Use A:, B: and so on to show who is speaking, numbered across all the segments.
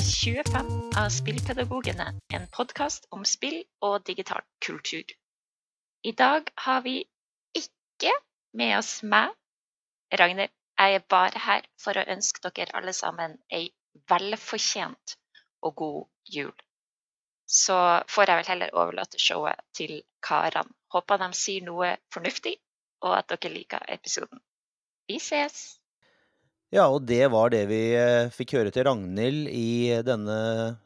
A: episode 25 av Spillpedagogene, en podkast om spill og digital kultur. I dag har vi ikke med oss meg, Ragnhild. Jeg er bare her for å ønske dere alle sammen ei velfortjent og god jul. Så får jeg vel heller overlate showet til karene. Håper de sier noe fornuftig, og at dere liker episoden. Vi ses!
B: Ja, og det var det vi eh, fikk høre til Ragnhild i denne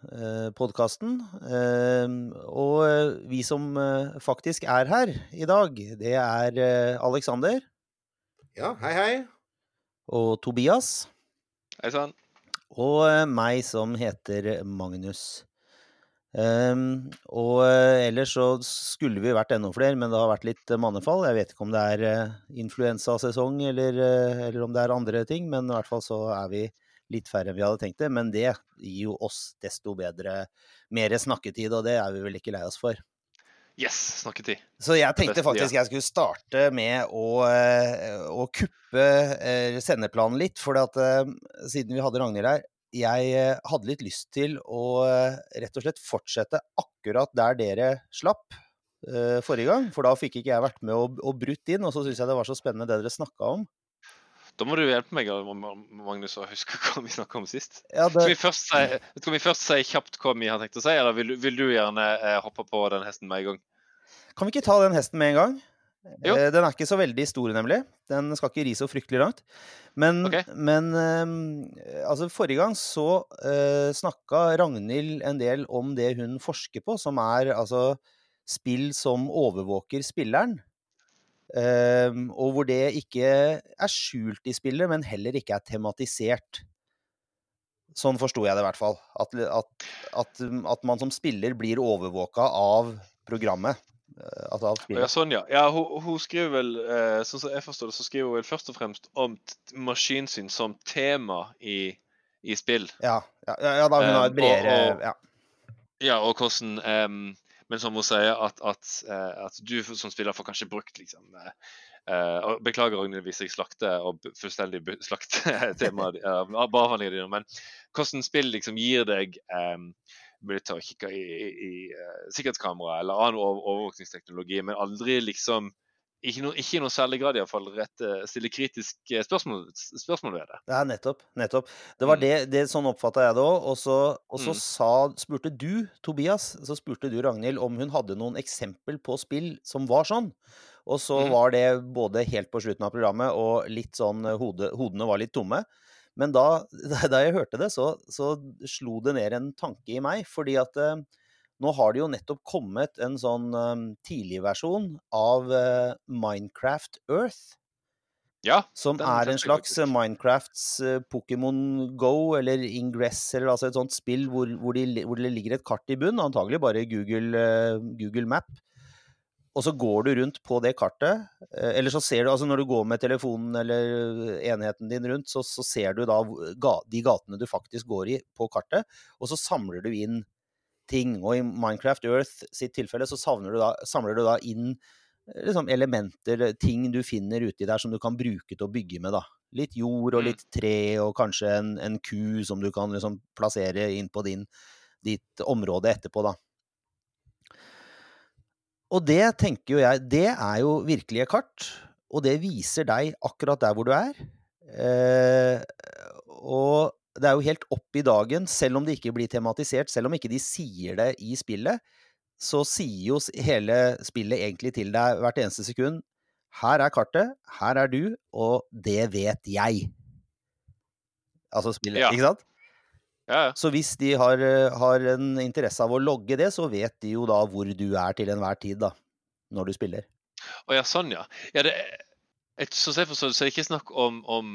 B: eh, podkasten. Eh, og eh, vi som faktisk er her i dag, det er Aleksander. Alexander
C: Ja, hei, hei.
B: og Tobias.
D: Hei sann.
B: Og meg som heter Magnus. Ehm, og eh, ellers så skulle vi vært enda flere, men det har vært litt eh, mannefall. Jeg vet ikke om det er eh, influensasesong eller, eller om det er andre ting, men i hvert fall så er vi litt færre enn vi hadde tenkt det. Men det gir jo oss desto bedre mer snakketid, og det er vi vel ikke lei oss for.
D: Yes, snakketid.
B: Så jeg tenkte faktisk jeg skulle starte med å, å kuppe sendeplanen litt. For at, siden vi hadde Ragnhild her, jeg eh, hadde litt lyst til å eh, rett og slett fortsette akkurat der dere slapp uh, forrige gang. For da fikk ikke jeg vært med og, og brutt inn, og så syns jeg det var så spennende det dere snakka om.
D: Da må du hjelpe meg Magnus, å huske hva vi snakka om sist.
B: Ja,
D: Skal vi, si, skal vi først si kjapt hva vi har tenkt å si, eller vil, vil du gjerne eh, hoppe på den hesten med en gang?
B: kan vi ikke ta den hesten med en gang?
D: Jo.
B: Eh, Den er ikke så veldig stor, nemlig. Den skal ikke ri så fryktelig langt. Men,
D: okay.
B: men eh, altså forrige gang så uh, snakka Ragnhild en del om det hun forsker på, som er altså spill som overvåker spilleren. Uh, og hvor det ikke er skjult i spillet, men heller ikke er tematisert. Sånn forsto jeg det i hvert fall. At, at, at, at man som spiller blir overvåka av programmet. Eh, Altså av
D: Å, Ja, sånn, ja. ja hun, hun skriver vel, eh, sånn som jeg forstår det, så skriver hun vel først og fremst om maskinsyn som tema i, i spill.
B: Ja, ja, ja, da hun har
D: Um,
B: et bredere
D: og- og-
B: ja.
D: Ja, og hvordan um, Men som hun sier, at, at, eh, at du som spiller får kanskje brukt liksom Uh, eh, Beklager, Ragnhild, hvis jeg slakter og fullstendig slakter temaet eh, avhandlingene dine, men hvordan spill liksom gir deg um, mulighet til å kikke i, i, i eh, sikkerhetskamera eller annen over overvåkningsteknologi, men aldri liksom ikke, no, ikke i noen særlig grad iallfall stille kritiske spørsmål, spørsmål ved det.
B: Ja, nettopp. nettopp. Det var
D: Mm.
B: det, det sånn oppfatta jeg det òg. Og så, og så
D: Mm.
B: sa, spurte du, Tobias, så spurte du Ragnhild om hun hadde noen eksempel på spill som var sånn. Og så
D: mm.
B: var det både helt på slutten av programmet og litt sånn eh, hode, hodene var litt tomme. Men da, da jeg hørte det, så, så slo det ned en tanke i meg. Fordi at eh, nå har det jo nettopp kommet en sånn eh, tidligversjon av eh, Minecraft Earth.
D: Ja,
B: Som er en slags Minecrafts eh, Pokémon Go eller Ingress, eller altså et sånt spill hvor, hvor, de, hvor det ligger et kart i bunn, antagelig bare Google, eh, Google Map. Og så går du rundt på det kartet, eh, eller så ser du altså Når du går med telefonen eller enheten din rundt, så, så ser du da de gatene du faktisk går i på kartet, og så samler du inn ting. Og i Minecraft Earth sitt tilfelle så du da, samler du da inn eh, liksom elementer, eh, ting du finner uti der som du kan bruke til å bygge med. da. Litt jord og
D: Mm.
B: litt tre og kanskje en, en ku som du kan liksom plassere inn på din, ditt område etterpå, da. Og det tenker jo jeg, det er jo virkelige kart, og det viser deg akkurat der hvor du er. Eh, og det er jo helt opp i dagen, selv om det ikke blir tematisert, selv om ikke de sier det i spillet, så sier jo hele spillet egentlig til deg hvert eneste sekund Her er kartet, her er du, og det vet jeg. Altså spillet,
D: Ja.
B: ikke sant?
D: Ja, ja.
B: Så hvis de har, eh, har en interesse av å logge det, så vet de jo da hvor du er til enhver tid, da. Når du spiller.
D: Å ja, sånn, ja. ja det, et, så jeg forstår så er det ikke snakk om, om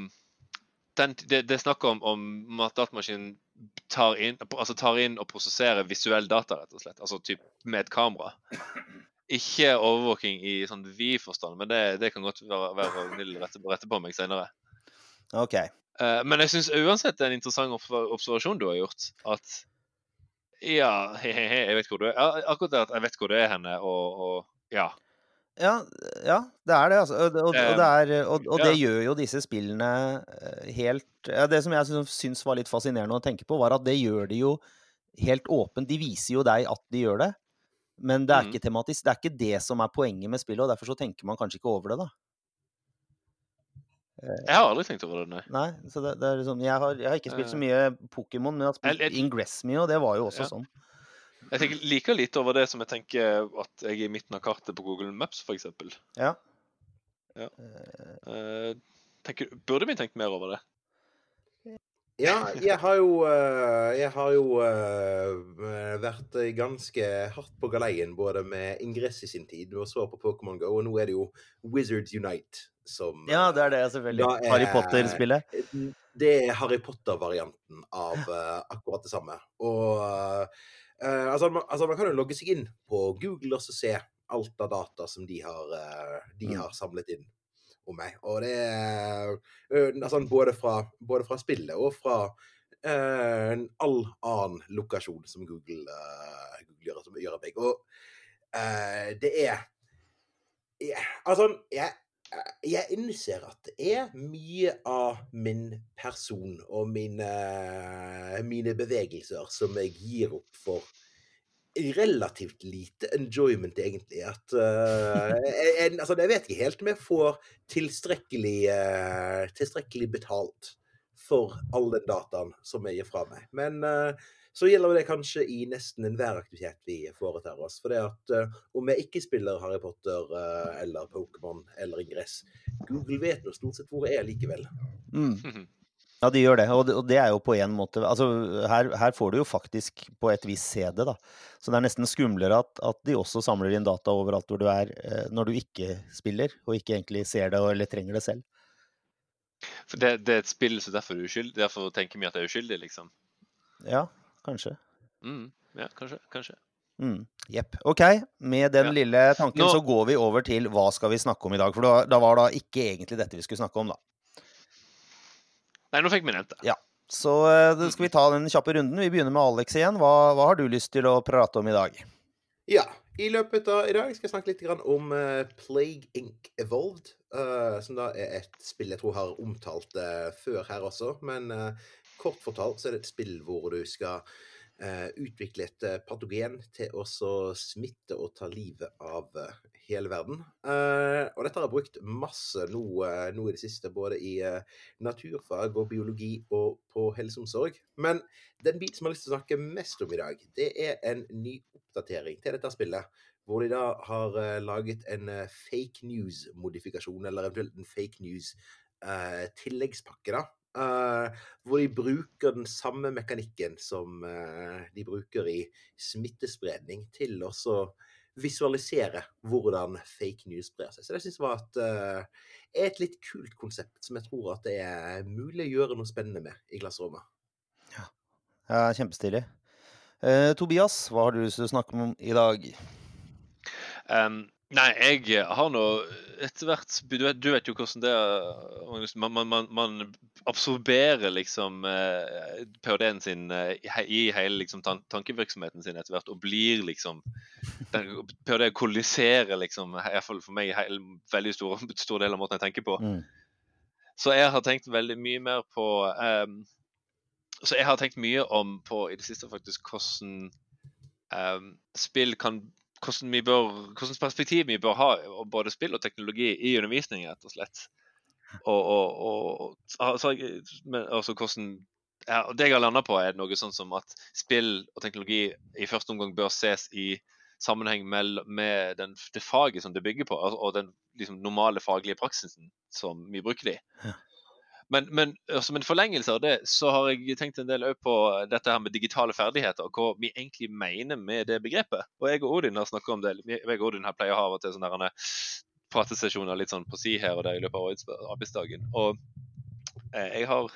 D: den, det, det er snakk om, om at datamaskinen tar inn, altså tar inn og prosesserer visuell data, rett og slett. Altså typ med et kamera. Ikke overvåking i sånn vid forstand, men det, det kan godt være, være rette, rette på meg senere.
B: Ok.
D: Eh, men jeg syns uansett det er en interessant observasjon du har gjort. At ja, he, he, he, jeg vet hvor du er. Ja, akkurat det at jeg vet hvor du er henne, og, og ja.
B: Ja, ja, det er det, altså. Og, og, og, det, er, og, det gjør jo disse spillene eh, helt ja, Det som jeg syns var litt fascinerende å tenke på, var at det gjør de jo helt åpent. De viser jo deg at de gjør det, men det er
D: mm.
B: ikke tematisk. Det er ikke det som er poenget med spillet, og derfor så tenker man kanskje ikke over det, da.
D: Jeg har aldri tenkt over det, nei.
B: Nei, så det, det er liksom Jeg har, jeg har ikke spilt så
D: Eh.
B: mye Pokémon, men jeg har spilt
D: Jeg- jeg-
B: Ingress mye, og det var jo også
D: Ja.
B: sånn.
D: Jeg tenker like lite over det som jeg tenker at jeg er i midten av kartet på Google Maps, f.eks.
B: Ja.
D: Uh, tenker, burde vi tenkt mer over det?
C: Ja, jeg har jo eh, Jeg har jo eh, vært ganske hardt på galeien både med Ingress i sin tid og så på Pokémon Go, og nå er det jo Wizards Unite som
B: Ja, det er det, selvfølgelig.
C: er-
B: Harry Potter-spillet.
C: Det er Harry Potter-varianten av eh, akkurat det samme. Og altså, man, altså, man kan jo logge seg inn på Google og så se alt av data som de har, de
B: Mm.
C: har samlet inn om meg. Og det er altså, både, fra, både fra spillet og fra uh, all annen lokasjon som Google, uh, Google gjør, som gjør meg. Og uh, det er jeg, Altså, jeg jeg innser at det er mye av min person og mine, mine bevegelser som jeg gir opp for relativt lite enjoyment, egentlig. At uh, jeg, jeg, altså, jeg vet ikke helt om jeg får tilstrekkelig, uh, tilstrekkelig betalt for all den dataen som jeg gir fra meg. Men uh, så gjelder det kanskje i nesten enhver aktivitet vi foretar oss. For det at eh, om jeg ikke spiller Harry Potter eh, eller Pokémon eller Ingress, Google vet nå stort sett hvor jeg er likevel.
B: Mm. Ja, de gjør det. Og det, er jo på en måte Altså, her, her får du jo faktisk på et vis se det, da. Så det er nesten skumlere at, at de også samler inn data overalt hvor du er, eh, når du ikke spiller, og ikke egentlig ser det eller trenger det selv.
D: For det, det er et spill, så derfor er du uskyldig. Derfor tenker vi at det er uskyldig, liksom.
B: Ja, kanskje.
D: Mm. Ja, kanskje. Kanskje.
B: Mm. OK, med den
D: Ja.
B: lille tanken
D: Nå-
B: så går vi over til hva skal vi snakke om i dag. For da, da var da ikke egentlig dette vi skulle snakke om, da.
D: Nei, nå fikk vi nevnt det. Ja.
B: Så eh, da skal vi ta den kjappe runden. Vi begynner med Alex igjen. Hva, hva har du lyst til å prate om i dag?
C: Ja, i løpet av i dag skal jeg snakke litt om eh, Plague Inc. Evolved. eh, som da er et spill jeg tror har omtalt det før her også. Men kort fortalt så er det et spill hvor du skal eh, utvikle et eh, patogen til å smitte og ta livet av eh, hele verden. Og dette har jeg brukt masse nå, nå i det siste, både i naturfag og biologi og på helseomsorg. Men den biten som jeg har lyst til å snakke mest om i dag, det er en ny oppdatering til dette spillet. Hvor de da har laget en fake news-modifikasjon, eller eventuelt en fake news-tilleggspakke, da. Eh, hvor de bruker den samme mekanikken som uh, de bruker i smittespredning, til å visualisere hvordan fake news sprer seg. Så det syns jeg var et, uh, er et litt kult konsept, som jeg tror at det er mulig å gjøre noe spennende med i klasserommet.
B: Ja, Kjempestilig. Eh, Tobias, hva har du lyst til å snakke om i dag?
D: Em, nei, jeg har nå etter hvert Du vet, du vet jo hvordan det er Man, man, man, man absorberer liksom eh, ph.d.-en sin eh, i hele liksom, tan tankevirksomheten sin etter hvert, og blir liksom Ph.d. kolliserer liksom, i hvert fall for meg, en veldig stor, stor del av måten jeg tenker på.
B: Mm.
D: Så jeg har tenkt veldig mye mer på um, Så jeg har tenkt mye om på i det siste faktisk hvordan um, spill kan hvordan vi bør, hvordan perspektiv vi bør ha både spill og teknologi i undervisning, rett og slett. Og, og, og altså, men, altså hvordan ja, Det jeg har landa på, er noe sånn som at spill og teknologi i første omgang bør ses i sammenheng med, med den, det faget som det bygger på, og, og den liksom, normale faglige praksisen som vi bruker det i.
B: Ja.
D: Men, men som en forlengelse av det, så har jeg tenkt en del på dette her med digitale ferdigheter, og hva vi egentlig mener med det begrepet. Og jeg og Odin har snakka om det. Jeg og Odin her pleier å ha av og til sånne pratesesjoner litt sånn på si her og der i løpet av arbeidsdagen. Og eh, jeg har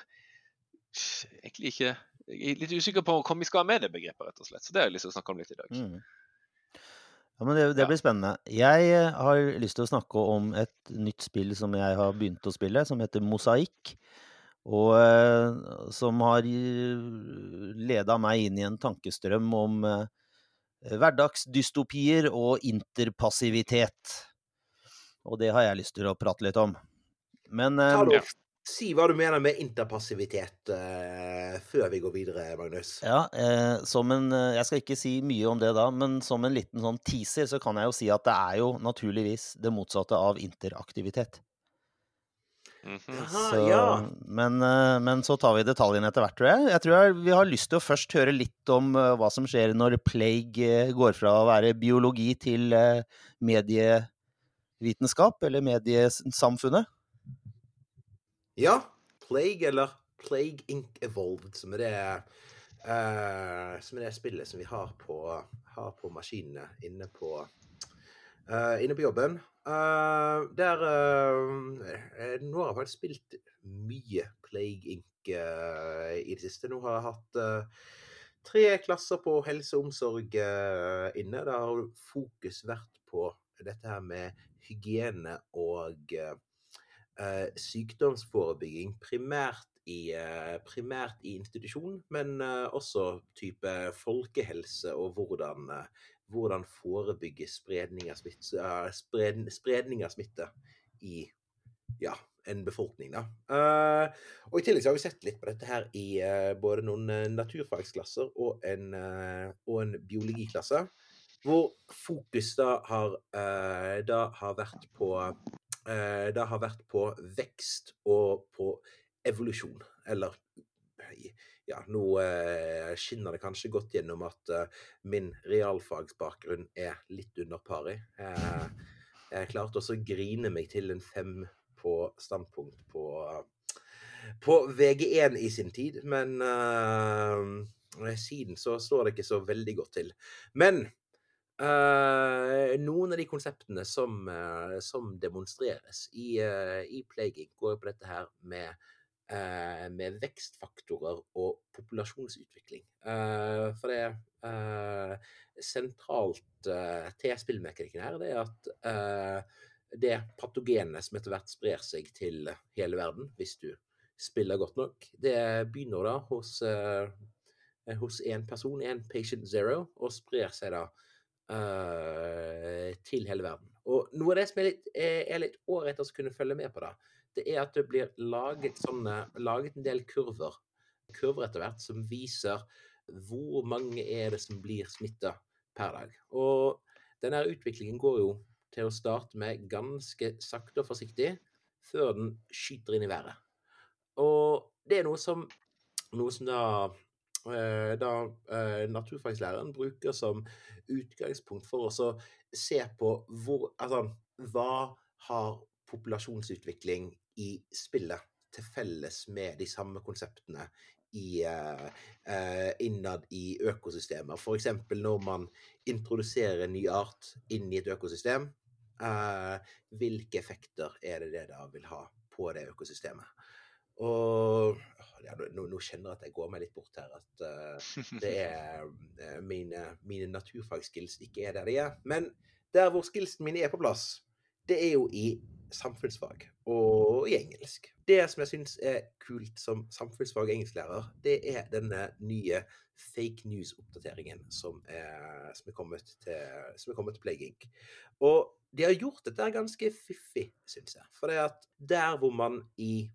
D: egentlig ikke Jeg er litt usikker på hva vi skal med det begrepet, rett og slett. Så det har jeg lyst til å snakke om litt i dag.
B: Mm. Ja, men det, det blir spennende. Jeg eh, har lyst til å snakke om et nytt spill som jeg har begynt å spille, som heter Mosaikk. Og eh, som har leda meg inn i en tankestrøm om eh, hverdagsdystopier og interpassivitet. Og det har jeg lyst til å prate litt om. Men eh.
C: Si hva du mener med interpassivitet uh, før vi går videre, Magnus.
B: ja, eh, som en eh, Jeg skal ikke si mye om det da, men som en liten sånn teaser, så kan jeg jo si at det er jo naturligvis det motsatte av interaktivitet.
D: Mhm.
C: Jaha,
B: Så,
C: ja.
B: men, eh, men så tar vi detaljene etter hvert, tror jeg. Jeg tror jeg, vi har lyst til å først høre litt om hva som skjer når plague går fra å være biologi til medievitenskap, eller mediesamfunnet.
C: Ja. Plague, eller Plague Inc. Evolved, som er det uh, Som er det spillet som vi har på, har på maskinene inne på uh, Inne på jobben. Uh, der Nå har jeg faktisk spilt mye Plague Inc. i det siste. Nå har jeg hatt tre klasser på helse og omsorg inne. Der har fokus vært på dette her med hygiene og eh, sykdomsforebygging, primært i, eh, primært i institusjon, men eh, også type folkehelse og hvordan, eh, hvordan forebygge spredning av smitte, eh, spred, spredning av smitte i ja, en befolkning. Da. Eh, og I tillegg har vi sett litt på dette her i både noen naturfagsklasser og en, og en biologiklasse. Hvor fokus da har, da har vært på det har vært på vekst og på evolusjon. Eller ja, nå eh, skinner det kanskje godt gjennom at eh, min realfagsbakgrunn er litt under pari. Eh, jeg klarte også å grine meg til en fem på standpunkt på, på VG1 i sin tid, men eh, siden så står det ikke så veldig godt til. Men Eh, noen av de konseptene som, uh, som demonstreres i, uh, i plaguing, går på dette her med, uh, med vekstfaktorer og populasjonsutvikling. For det sentralt uh, til spillmekanikken her, det er at det patogenet som etter hvert sprer seg til hele verden, hvis du spiller godt nok, det begynner da hos, hos én person, én patient zero, og sprer seg da eh, til hele verden. Og noe av det som er litt, er, er litt ålreit å kunne følge med på, da, det er at det blir laget, sånne, laget en del kurver, kurver etter hvert, som viser hvor mange er det som blir smitta per dag. Og denne utviklingen går jo til å starte med ganske sakte og forsiktig, før den skyter inn i været. Og det er noe som, noe som da eh, da eh, naturfagslæreren bruker som utgangspunkt for å se på hvor Altså, hva har populasjonsutvikling i spillet til felles med de samme konseptene i, eh, eh, innad i økosystemer? F.eks. når man introduserer en ny art inn i et økosystem. eh, hvilke effekter er det det da vil ha på det økosystemet? Og ja, nå, nå kjenner jeg at jeg går meg litt bort her. At uh, det er uh, mine, mine naturfagskills ikke er der de er. Men der hvor skillsen mine er på plass, det er jo i samfunnsfag og i engelsk. Det som jeg syns er kult som samfunnsfag- og engelsklærer, det er denne nye fake news-oppdateringen som, som, er kommet til- til Plague Og de har gjort dette ganske fiffig, syns jeg. For det at der hvor man i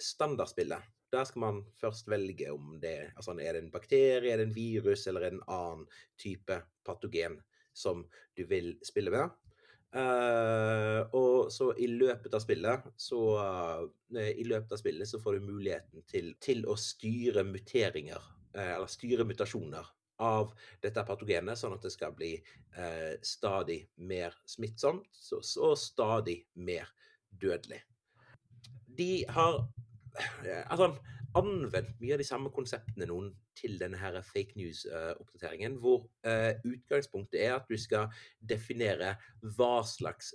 C: standardspillet, der skal man først velge om det altså er det en bakterie, er det en virus eller en annen type patogen som du vil spille med. Uh, og så i løpet av spillet så uh, I løpet av spillet så får du muligheten til, til å styre muteringer, uh, eller styre mutasjoner, av dette patogenet, sånn at det skal bli stadig mer smittsomt og stadig mer dødelig. De har altså, anvendt mye av de samme konseptene noen til denne her fake news-oppdateringen, hvor eh, utgangspunktet er at du skal definere hva slags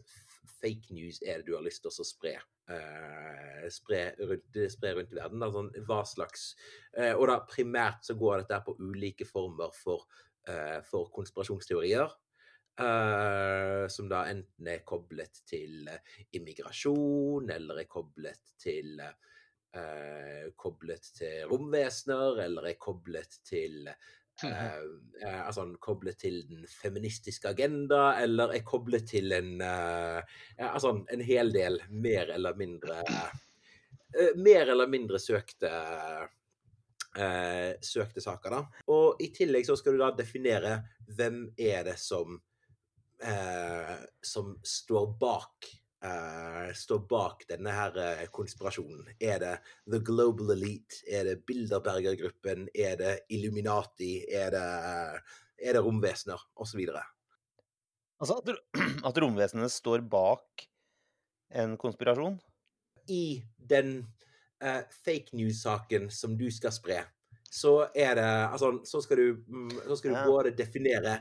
C: fake news er det du har lyst til å spre. Uh, spre, rundt, spre rundt i verden. Altså, hva slags uh, Og da primært så går dette på ulike former for, eh, for konspirasjonsteorier. Uh, som da enten er koblet til eh, immigrasjon, eller er koblet til eh, koblet til romvesener, eller er koblet til eh, eh, altså, koblet til den feministiske agenda, eller er koblet til en eh, altså, en hel del mer eller mindre eh, Mer eller mindre søkte eh, søkte saker, da. Og i tillegg så skal du da definere hvem er det som som står bak eh, står bak denne her eh, konspirasjonen. Er det The Global Elite? Er det Bilderberger-gruppen? Er det Illuminati? Er det, er det romvesener? Og så videre.
B: Altså at, at romvesenene står bak en konspirasjon?
C: I den uh, fake news-saken som du skal spre, så er det Altså, så skal du, mm, så skal du
B: Ja.
C: både definere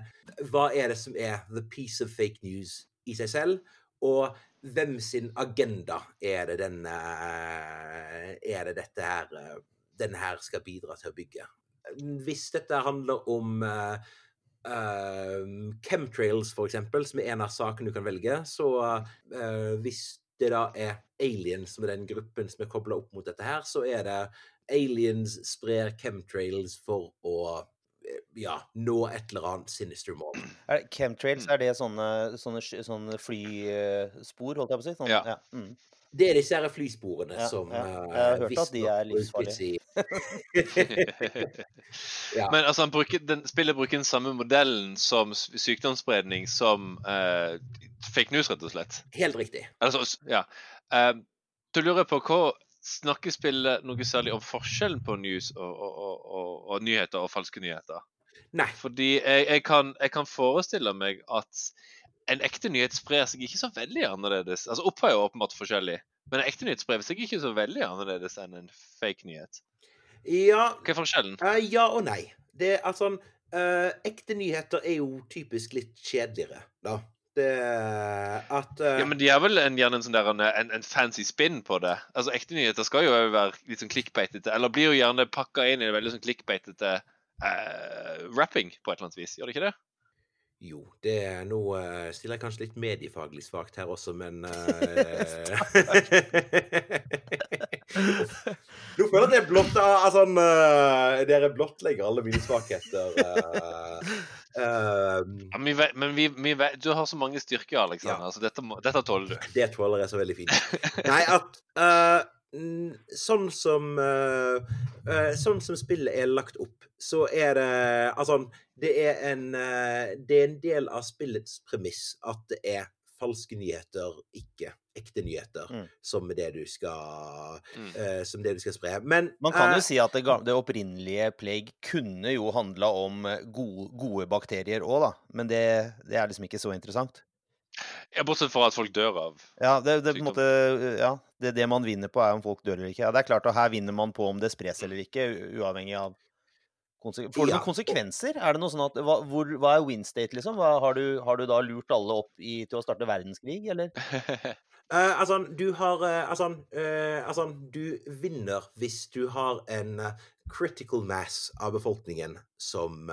C: hva er det som er the piece of fake news i seg selv, og hvem sin agenda er det den eh, Er det dette her eh, den her skal bidra til å bygge? Hvis dette handler om uh, eh, chemtrails, eksempel, som er en av sakene du kan velge, så uh, hvis det da er aliens som er den gruppen som er kobla opp mot dette her, så er det aliens sprer chemtrails for å ja, nå et eller annet sinister mål.
B: Er det, chemtrails, er det sånne, sånne, sånne flyspor, holdt jeg på å si? Sånne,
D: Ja.
B: Mm.
C: Det er disse her flysporene
B: Ja,
C: som
B: ja.
C: eh,
B: Jeg har hørt at de er
C: livsfarlige. Ja.
D: Men altså, han bruker, den, spillet bruker den samme modellen som sykdomsspredning som uh, fake news, rett og slett.
C: Helt riktig.
D: Altså, ja. Uh, du lurer på hva Snakker spillet noe særlig om forskjellen på news og, og, og, og, nyheter og falske nyheter?
C: Nei.
D: Fordi jeg, jeg, kan, jeg kan forestille meg at en ekte nyhet sprer seg ikke så veldig annerledes. Altså Opphav er jo åpenbart forskjellig, men en ekte nyhet sprer seg ikke så veldig annerledes enn en fake nyhet.
C: Ja,
D: Hva er forskjellen?
C: Uh, ja og nei. Det er altså uh, Ekte nyheter er jo typisk litt kjedeligere, da. Det at uh,
D: Ja, men De er vel en, gjerne en, sånn der, en, en, fancy spin på det. Altså Ekte nyheter skal jo være litt sånn clickbaitete, eller blir jo gjerne pakka inn i veldig sånn clickbaitete uh, rapping på et eller annet vis. Gjør det ikke det?
C: Jo, det er nå uh, stiller jeg kanskje litt mediefaglig svakt her også, men uh, Nå føler jeg at jeg blotta Altså, uh, dere blottlegger alle mine svakheter. eh, eh,
D: Ja, men vi, vet- men vi, vi, vet- du har så mange styrker, Alexander.
C: Ja.
D: Altså, dette, dette tåler du.
C: det tåler jeg så veldig fint. Nei, at uh, Sånn som uh, Sånn som spillet er lagt opp, så er det Altså, det er en Det er en del av spillets premiss at det er falske nyheter, ikke ekte nyheter,
B: Mm.
C: som det du skal
D: Mm.
C: eh, Som det du skal spre. Men
B: Man kan
C: jo
B: jo si at det, det opprinnelige plague kunne jo handla om eh, gode, gode bakterier òg, da. Men det, det er liksom ikke så interessant.
D: Ja, Bortsett fra at folk dør av
B: Ja, det, det, på måte, ja, det, det man vinner på, er om folk dør eller ikke. Ja, det er klart, og her vinner man på om det spres eller ikke, uavhengig av konse- Får det
C: Ja,
B: noen konsekvenser? Er det noe sånn at, hva, hvor, hva er win state, liksom? Hva, har, du, har du da lurt alle opp i, til å starte verdenskrig, eller?
C: Uh, altså, du har uh, altså, uh, altså, du vinner hvis du har en critical mass av befolkningen som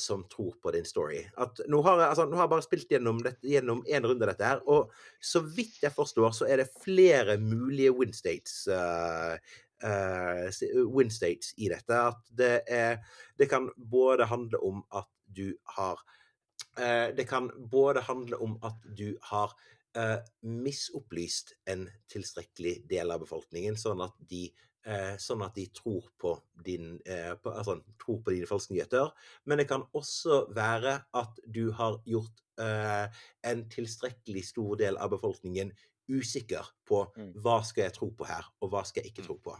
C: som tror på din story. At nå har altså, nå har jeg bare spilt gjennom, dette, gjennom en runde dette her, og så vidt jeg forstår, så er det flere mulige win states s- win states i dette. At det er Det kan både handle om at du har eh, Det kan både handle om at du har eh, misopplyst en tilstrekkelig del av befolkningen, sånn at de, eh, sånn at de tror, på din, eh, på, altså, tror på dine falske nyheter. Men det kan også være at du har gjort eh, en tilstrekkelig stor del av befolkningen usikker på
B: Mm.
C: hva skal jeg tro på her, og hva skal jeg ikke tro på.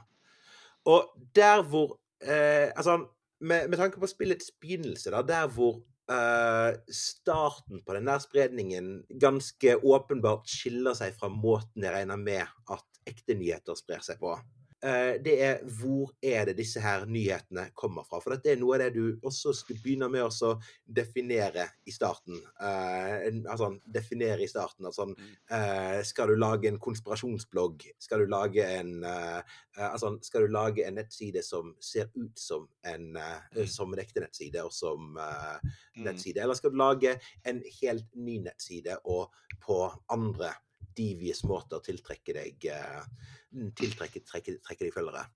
C: Og der hvor eh, Altså, med, med tanke på spillets begynnelse, da, der hvor eh, starten på den der spredningen ganske åpenbart skiller seg fra måten jeg regner med at ekte nyheter sprer seg på. Eh, det er hvor er det disse her nyhetene kommer fra. For dette er noe av det du også skal begynne med å definere i starten. Eh, altså definere i starten. Altså, skal du lage en konspirasjonsblogg? Skal du lage en altså, skal du lage en nettside som ser ut som en,
D: Mm.
C: som en ekte nettside, og som
D: Mm.
C: nettside? Eller skal du lage en helt ny nettside og på andre devious måter tiltrekke deg eh, tiltrekke trekke, trekke deg følgere?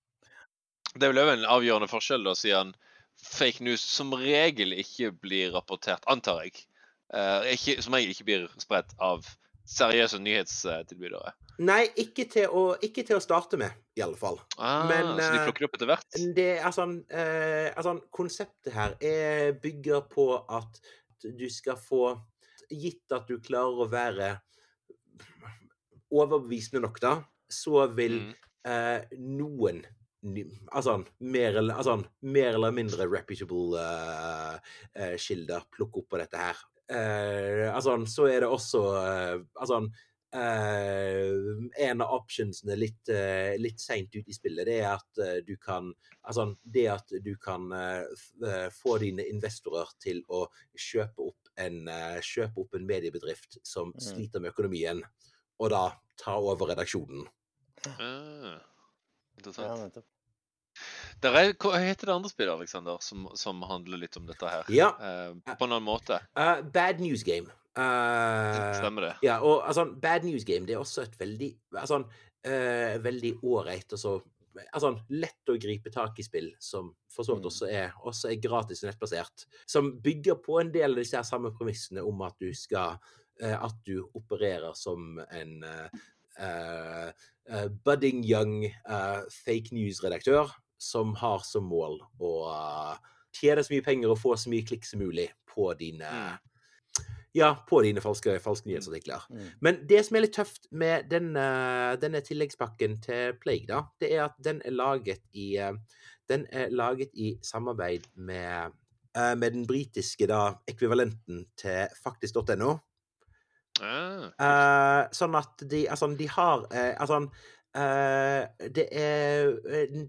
D: Det er vel en avgjørende forskjell, da, siden fake news som regel ikke blir rapportert, antar jeg. Eh, ikke, som regel ikke blir spredt av seriøse nyhetstilbydere.
C: Nei, ikke til å, ikke til å starte med, i alle fall.
D: Ah,
C: Men,
D: så de
C: eh,
D: plukker det opp etter hvert?
C: Det eh, altså, Konseptet her er, bygger på at du skal få Gitt at du klarer å være overbevisende nok, da, så vil
D: Mm.
C: eh, noen Altså, mer eller, altså, mer eller mindre reputable uh, uh, kilder plukke opp på dette her. Uh, altså, så er det også Altså Uh, En av optionsene litt, uh, litt seint ute i spillet, det er at uh, du kan Altså, det at du kan få dine investorer til å kjøpe opp en, kjøpe opp en mediebedrift som
B: Mm.
C: sliter med økonomien, og da ta over redaksjonen.
B: Uh,
D: interessant.
B: Ja,
D: Der er, hva heter det andre spillet, Alexander, som, som handler litt om dette her?
C: Ja.
D: Uh, på en annen måte.
C: Uh, bad News Game. Uh,
D: Stemmer det?
C: Ja, og altså, Bad News Game det er også et veldig altså, uh, veldig ålreit og så altså, lett å gripe tak i spill, som for så vidt
B: Mm.
C: også er, også er gratis og nettbasert. Som bygger på en del av disse samme premissene om at du skal At du opererer som en eh, eh, eh, budding young eh, fake news-redaktør som har som mål å eh, tjene så mye penger og få så mye klikk som mulig på dine
D: Mm.
C: ja, på dine falske, falske nyhetsartikler.
B: Mm.
C: Men det som er litt tøft med denne, denne tilleggspakken til Plague, da, det er at den er laget i eh, Den er laget i samarbeid med, eh, med den britiske da, ekvivalenten til faktisk.no.
D: Ah,
C: Eh, sånn at de Altså, de har uh, Altså uh, det, er,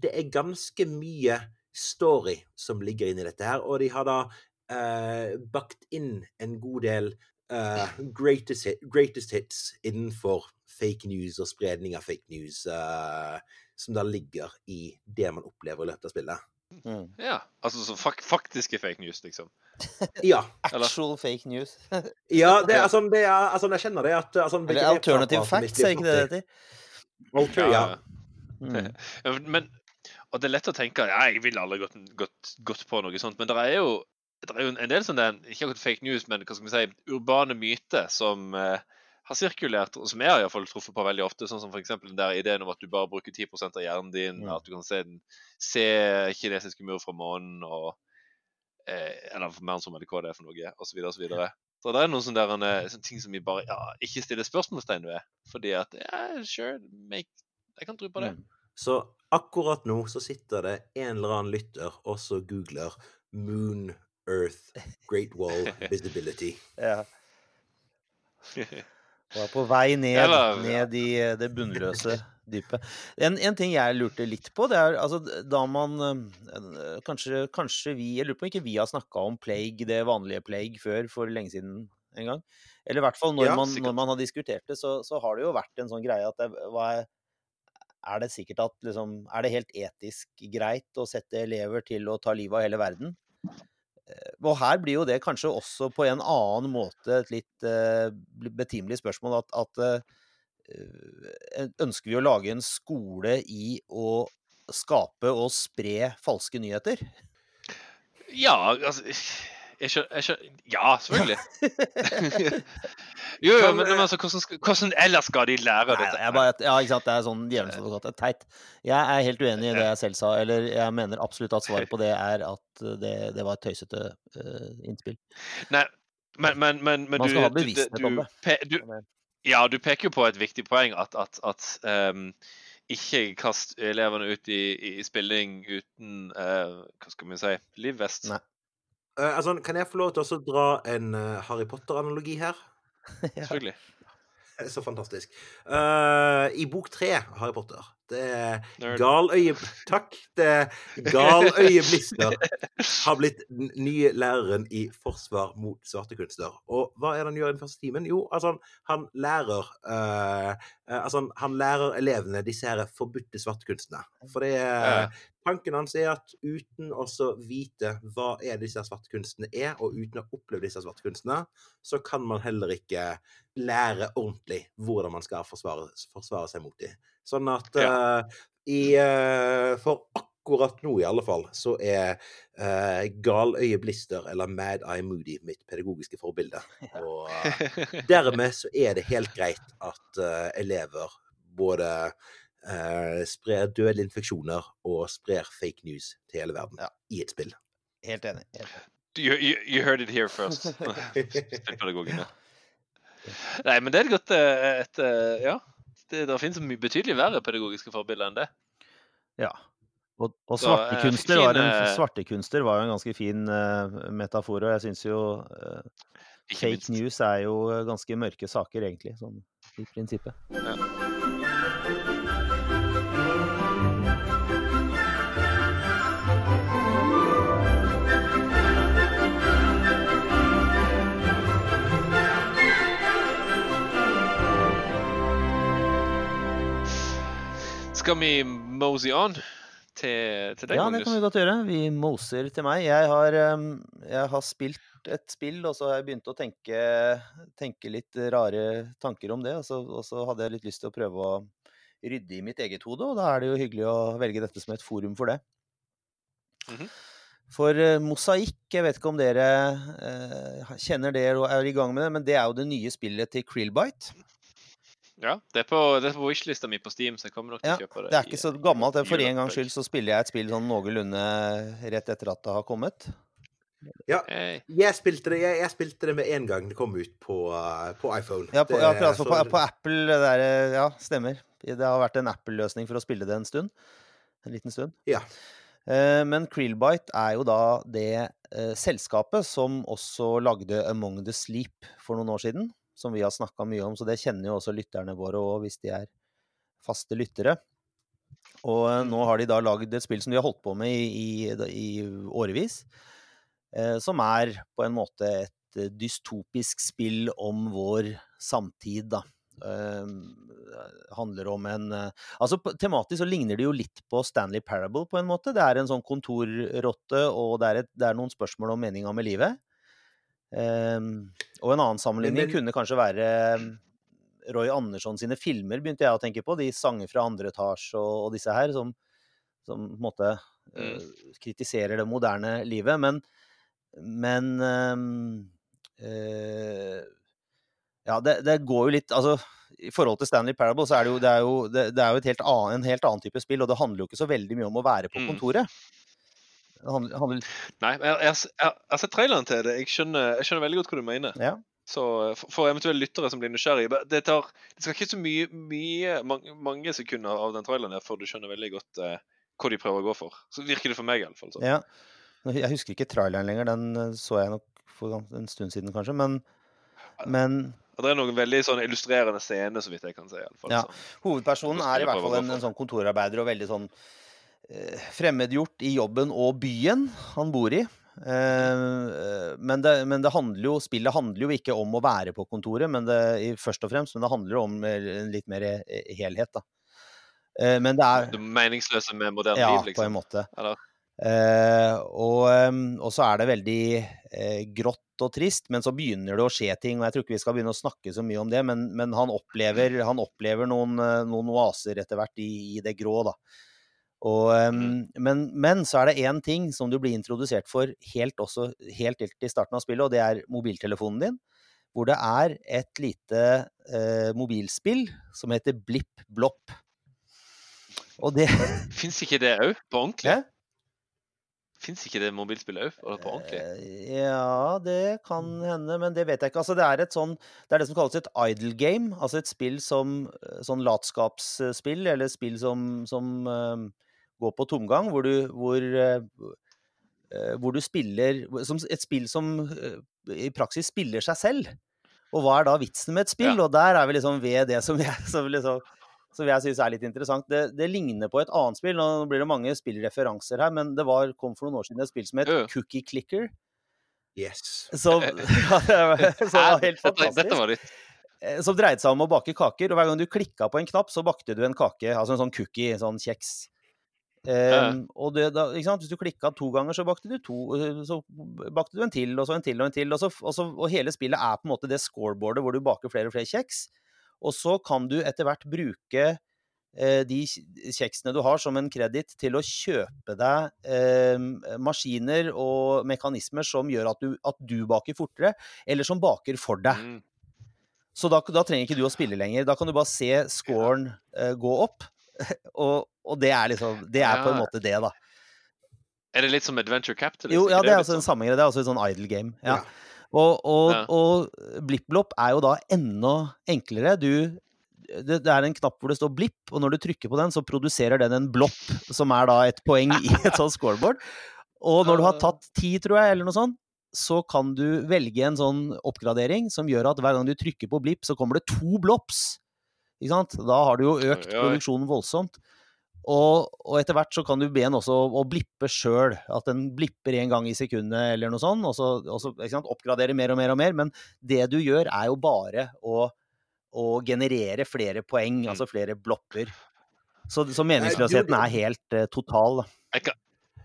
C: det er ganske mye story som ligger inni dette her, og de har da bakt inn en god del greatest, hit, greatest hits innenfor fake news og spredning av fake news, som da ligger i det man opplever i løpet av spillet.
B: Mm.
D: ja. Altså så fak faktiske fake news, liksom.
C: Ja.
B: Actual fake news.
C: ja det, altså, det er, altså, jeg kjenner det at altså,
B: Eller alternative facts, er ikke det det heter?
C: Alter, ja.
B: Mm.
D: Ja, Men, og det er lett å tenke ja, jeg ville aldri gått, gått, gått på noe sånt, men det er jo, det er jo en del sånne, ikke akkurat fake news, men hva skal vi si, urbane myter som eh, har sirkulert, og som jeg har i hvert fall truffet på veldig ofte, sånn som f.eks. den der ideen om at du bare bruker 10 av hjernen din,
B: Mm.
D: at du kan se, den, se kinesiske mur fra månen, og, eh, eller som eller hva det er for noe, osv. Så, videre. så det er noen sånne, der, eh, sånne ting som vi bare ja, ikke stiller spørsmålstegn ved, fordi at ja, sure, make, jeg kan tro på det.
B: Mm.
C: Så akkurat nå så sitter det en eller annen lytter og så googler Moon, Earth, Great Wall, Visibility.
B: Ja. Er på vei ned,
D: Eller-
B: ned i eh, det bunnløse dypet. En, en ting jeg lurte litt på, det er altså da man eh, Kanskje, kanskje vi Jeg lurer på om ikke vi har snakka om plague, det vanlige plague, før for lenge siden en gang. Eller i hvert fall når,
C: Ja,
B: man, når man har diskutert det, så, så har det jo vært en sånn greie at det, er, er det sikkert at liksom Er det helt etisk greit å sette elever til å ta livet av hele verden? Eh, Og her blir jo det kanskje også på en annen måte et litt uh, betimelig spørsmål at, at uh, Ønsker vi å lage en skole i å skape og spre falske nyheter?
D: Ja, altså jeg skjønner, jeg skjønner, Ja, selvfølgelig. jo, jo, men, men
C: eh,
D: altså, hvordan, skal- hvordan ellers skal de lære
B: Nei,
D: dette?
B: jeg bare, ja, ikke sant? Det er sånn djevelens advokat. det er Teit. Jeg er helt uenig i det jeg selv sa. Eller jeg mener absolutt at svaret på det er at det, det var et tøysete eh, innspill.
D: Men, men, men, men
B: Man
D: du,
B: skal ha
D: du-
B: bevissthet
D: du,
B: om det.
D: pe- Du, ja, du peker jo på et viktig poeng, at, at, at ehm, ikke kast elevene ut i, i spilling uten eh, Hva skal vi si livvest.
B: Nei.
C: Eh, altså, kan jeg få lov til å også dra en eh, Harry Potter-analogi her?
D: Selvfølgelig.
C: Så fantastisk. Eh, I bok tre av Harry Potter Det er
D: Nerd.
C: gal øye... Takk. Det er gal øyeblister har blitt den nye læreren i forsvar mot svarte kunster. Og hva er det han gjør i den første timen? Jo, altså, han, han lærer eh, eh, Altså, han, han lærer elevene disse her forbudte svarte kunstene. For det er
D: Ja.
C: Tanken hans er at uten å vite hva er disse svartkunstene er, og uten å oppleve disse svarte kunstene, så kan man heller ikke lære ordentlig hvordan man skal forsvare, forsvare seg mot dem. Sånn at
D: Ja.
C: uh, i, uh, For akkurat nå i alle fall, så er uh, Galøye Blister eller Mad Eye Moody mitt pedagogiske forbilde. Og eh, dermed så er det helt greit at eh, elever både eh, sprer dødelige infeksjoner og sprer fake news til hele verden
B: Ja.
C: i et spill.
B: Helt enig. Helt enig.
D: You, you, you heard it here first. Nei, men det er et godt eh, et, eh, Ja. Det, det finnes mye betydelig verre pedagogiske forbilder enn det.
B: Ja. Og, og
D: eh,
B: svartekunster, var en,
D: eh,
B: svartekunster var jo en ganske fin uh, metafor, og jeg syns jo
D: uh,
B: fake
D: minst.
B: news er jo ganske mørke saker, egentlig, sånn i prinsippet.
D: Skal vi mosey on til, til deg,
B: Ja, det kan vi godt gjøre. Vi moser til meg. Jeg har, jeg har spilt et spill, og så har jeg begynt å tenke, tenke litt rare tanker om det. Og så, og så hadde jeg litt lyst til å prøve å rydde i mitt eget hode, og da er det jo hyggelig å velge dette som et forum for det.
D: Mhm.
B: For uh, Mosaikk, jeg vet ikke om dere uh, kjenner det og er i gang med det, men det er jo det nye spillet til Krillbite.
D: Ja, det er på, det er på wishlista mi på Steam, så jeg kommer nok til
B: Ja,
D: å kjøpe det.
B: Det er
D: i-
B: ikke så gammelt. For en gangs skyld så spiller jeg et spill sånn noenlunde rett etter at det har kommet.
D: Ja,
C: Jeg spilte det, jeg, jeg spilte det med en gang det kom ut på, uh, på iPhone.
B: Ja, på, ja, for altså, på, på Apple det der, eh, Ja, stemmer. Det har vært en Apple-løsning for å spille det en stund. En liten stund.
C: Ja.
B: Eh, Men Krillbite er jo da det eh, selskapet som også lagde Among the Sleep for noen år siden. Som vi har snakka mye om, så det kjenner jo også lytterne våre òg, hvis de er faste lyttere. Og eh, nå har de da lagd et spill som de har holdt på med i, i, i årevis. Eh, som er på en måte et eh, dystopisk spill om vår samtid, da. Eh, handler om en eh, Altså tematisk så ligner det jo litt på Stanley Parable på en måte. Det er en sånn kontorrotte, og det er, et, det er noen spørsmål om meninga med livet. Eh, og en annen sammenligning
C: men-
B: kunne kanskje være eh, Roy Andersson sine filmer, begynte jeg å tenke på. De sanger fra andre etasje og, og disse her, som, som på en måte eh, kritiserer det moderne livet. Men, men ehm, eh, Ja, det, det går jo litt Altså, i forhold til Stanley Parable, så er det jo, det er jo, det, er jo et helt annen, en helt annen type spill, og det handler jo ikke så veldig mye om å være på
D: Mm.
B: kontoret. Det handler, handler
D: Nei, jeg, jeg, jeg, har- sett traileren til det. Jeg skjønner, jeg skjønner veldig godt hva du mener.
B: Ja.
D: Så for, for eventuelle lyttere som blir nysgjerrige Det, tar, det skal ikke så mye, mye mange, mange sekunder av den traileren her før du skjønner veldig godt eh, hva de prøver å gå for. Så virker det for meg, i alle fall. Sånn.
B: Ja. Jeg husker ikke traileren lenger, den eh, så jeg nok for en stund siden, kanskje. Men, men
D: Det er noen veldig sånn illustrerende scener, så vidt jeg kan si. i alle fall.
B: Ja. Hovedpersonen er i hvert fall en, en sånn kontorarbeider og veldig sånn fremmedgjort i jobben og byen han bor i. Eh, men det, men det handler jo, spillet handler jo ikke om å være på kontoret, men det, først og fremst, men det handler om eh, en litt mer eh, helhet, da. Eh, men det er
D: Det meningsløse med moderne
B: Ja,
D: liv,
B: på en
D: liksom.
B: måte.
D: Eller?
B: Eh, og, så er det veldig eh, grått og trist, men så begynner det å skje ting. og Jeg tror ikke vi skal begynne å snakke så mye om det, men, men han opplever, han opplever noen, eh, noen oaser etter hvert i, i det grå. da. Og, em, men, men så er det én ting som du blir introdusert for helt, også, helt, helt i starten av spillet, og det er mobiltelefonen din. Hvor det er et lite eh, mobilspill som heter Blipp Blopp. Og det
D: Fins ikke det òg, på ordentlig? Fins ikke det mobilspillet òg, på ordentlig?
B: Eh, Ja, det kan hende, men det vet jeg ikke. Altså, det er et sånn Det er det som kalles et idle game. Altså et spill som eh, Sånn latskapsspill, eller spill som, som går på tomgang, hvor du hvor, eh, eh, hvor du spiller som, Et spill som eh, i praksis spiller seg selv. Og hva er da vitsen med et spill?
D: Ja.
B: Og der er vi liksom ved det som jeg, som liksom, som jeg syns er litt interessant. Det, det ligner på et annet spill. Nå blir det mange spillreferanser her, men det var, kom for noen år siden et spill som het
D: uh.
B: Cookie Clicker.
C: Yes.
B: Som, ja, det var, som var helt fantastisk.
D: dette var litt
B: Som dreide seg om å bake kaker. Og hver gang du klikka på en knapp, så bakte du en kake. Altså en sånn cookie, en sånn kjeks. Um, og det, da? Hvis du klikka to ganger, så bakte du to. eh, Så bakte du en til, og så en til og en til. Og, så, og, så, og hele spillet er på en måte det scoreboardet hvor du baker flere og flere kjeks. Og så kan du etter hvert bruke eh, de kjeksene du har som en kreditt til å kjøpe deg eh, maskiner og mekanismer som gjør at du, at du baker fortere, eller som baker for deg.
D: Mm.
B: Så da, da trenger ikke du å spille lenger. Da kan du bare se scoren eh, gå opp. og, og det er liksom Det er på en måte det, da.
D: Er det litt som Adventure Capital?
B: Jo, ja, det er
D: også
B: altså en
D: sånn?
B: samme greie. Det er også et sånn idle game. Ja.
C: Ja.
B: Og, og,
D: Ja.
B: og BlippBlopp er jo da enda enklere. Du det, det er en knapp hvor det står blipp, og når du trykker på den, så produserer den en blopp, som er da et poeng i et sånt scoreboard. Og når du har tatt ti, tror jeg, eller noe sånt, så kan du velge en sånn oppgradering som gjør at hver gang du trykker på blipp, så kommer det to blops. Ikke sant? Da har du jo økt produksjonen voldsomt. Og, og etter hvert så kan du be den også å blippe sjøl. At den blipper en gang i sekundet eller noe sånt. Og så, og så ikke sant, oppgradere mer og mer og mer. Men det du gjør, er jo bare å, å generere flere poeng,
D: Mm.
B: altså flere blopper. Så, så meningsløsheten er helt uh, total. da.
D: Jeg kan,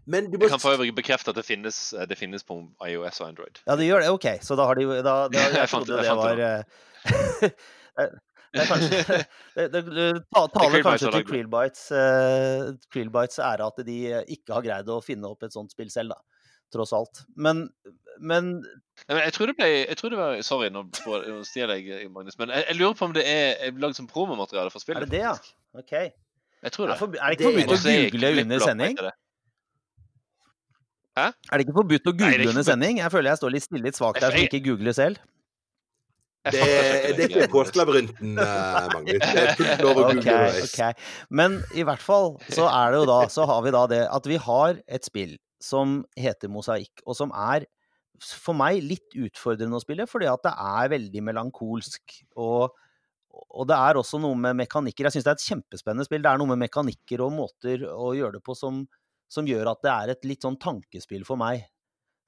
C: Men du må
D: jeg kan for øvrig bekrefte at det finnes, eh, det finnes på iOS og Android.
B: Ja, det gjør det. OK. Så da har de da, da, Jeg
D: Jeg fant
B: trodde
D: det,
B: det var
D: det
B: eh, er kanskje Det, det, det taler kanskje til Krillbites, uh, Krillbites ære at de eh, ikke har greid å finne opp et sånt spill selv, da. Tross alt. Men, men
D: Nei, jeg tror det ble jeg tror det var, Sorry, nå stjeler jeg, Magnus. Men jeg, jeg lurer på om det er er lagd som promomateriale for
B: er
D: spillet.
B: det det, ja? OK.
D: Jeg tror
B: Er
D: det.
B: det, for, er det ikke
C: er
B: forbudt å
D: er
B: google under sending?
D: Hæ?
B: Er det ikke forbudt å
D: er
B: google under sending? Jeg føler jeg står litt stille litt svakt der som ikke googler selv.
C: Det, er ikke
D: ikke.
C: uh, Magnus. Det er fullt lov å google underveis.
B: Men i hvert fall så er det jo da Så har vi da det at vi har et spill som heter Mosaikk, og som er for meg litt utfordrende å spille, fordi at det er veldig melankolsk. Og, og det er også noe med mekanikker. Jeg syns det er et kjempespennende spill. Det er noe med mekanikker og måter å gjøre det på som, som gjør at det er et litt sånn tankespill for meg.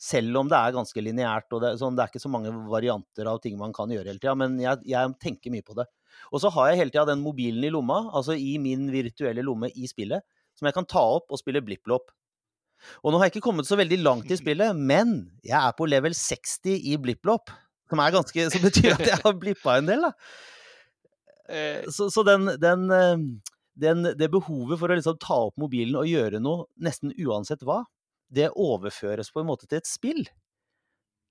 B: Selv om det er ganske lineært, og det, sånn, det er ikke så mange varianter av ting man kan gjøre hele tida, men jeg, jeg tenker mye på det. Og så har jeg hele tida den mobilen i lomma, altså i min virtuelle lomme i spillet, som jeg kan ta opp og spille blipp-blopp. Og nå har jeg ikke kommet så veldig langt i spillet, men jeg er på level 60 i blipp-blopp. Som er ganske Som betyr at jeg har blippa en del, da.
D: Eh,
B: Så, så den, den, eh, den, det behovet for å liksom ta opp mobilen og gjøre noe nesten uansett hva, det overføres på en måte til et spill.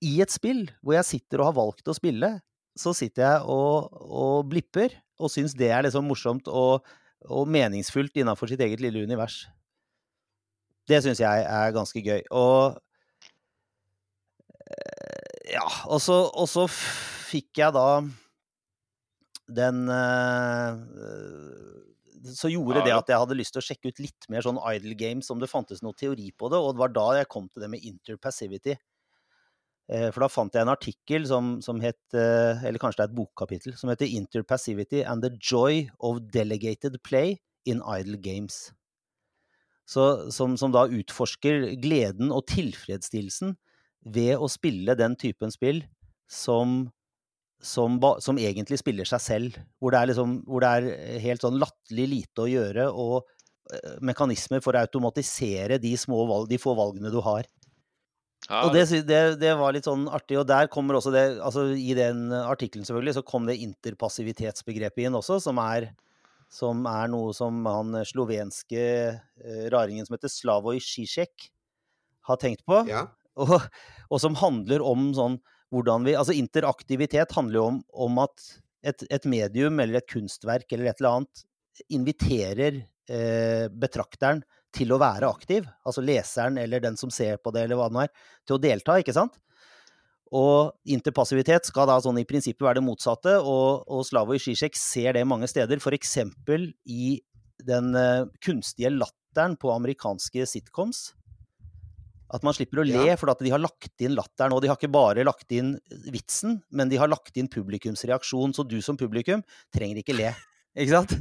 B: I et spill hvor jeg sitter og har valgt å spille, så sitter jeg og, og blipper og syns det er liksom morsomt og, og meningsfullt innafor sitt eget lille univers. Det syns jeg er ganske gøy. Og eh, Ja, og så, og så fikk jeg da den eh, Så gjorde det at jeg hadde lyst til å sjekke ut litt mer sånn idle games, om det fantes noe teori på det, og det var da jeg kom til det med interpassivity. Eh, For da fant jeg en artikkel som, som het, eh, eller kanskje det er et bokkapittel, som heter 'Interpassivity and the Joy of Delegated Play in Idle Games'. Så, som, som da utforsker gleden og tilfredsstillelsen ved å spille den typen spill som, som, som egentlig spiller seg selv. Hvor det er, liksom, hvor det er helt sånn latterlig lite å gjøre, og eh, mekanismer for å automatisere de, små valg, de få valgene du har.
D: ja,
B: Og det, det, det var litt sånn artig. Og der kommer også det altså I den artikkelen selvfølgelig, så kom det interpassivitetsbegrepet inn også, som er, som er noe som han slovenske eh, raringen som heter Slavoj Zizek har tenkt på.
C: Ja.
B: Og, og som handler om sånn hvordan vi Altså interaktivitet handler jo om, om at et, et medium eller et kunstverk eller et eller annet inviterer eh, betrakteren til å være aktiv. Altså leseren eller den som ser på det, eller hva det nå er, til å delta, ikke sant? Og interpassivitet skal da sånn i prinsippet være det motsatte, og, og Slavoj Zizek ser det mange steder, f.eks. i den eh, kunstige latteren på amerikanske sitcoms. At man slipper å le,
C: Ja.
B: for at de har lagt inn latteren. Og de har ikke bare lagt inn vitsen, men de har lagt inn publikums reaksjon. Så du som publikum trenger ikke le. Ikke sant?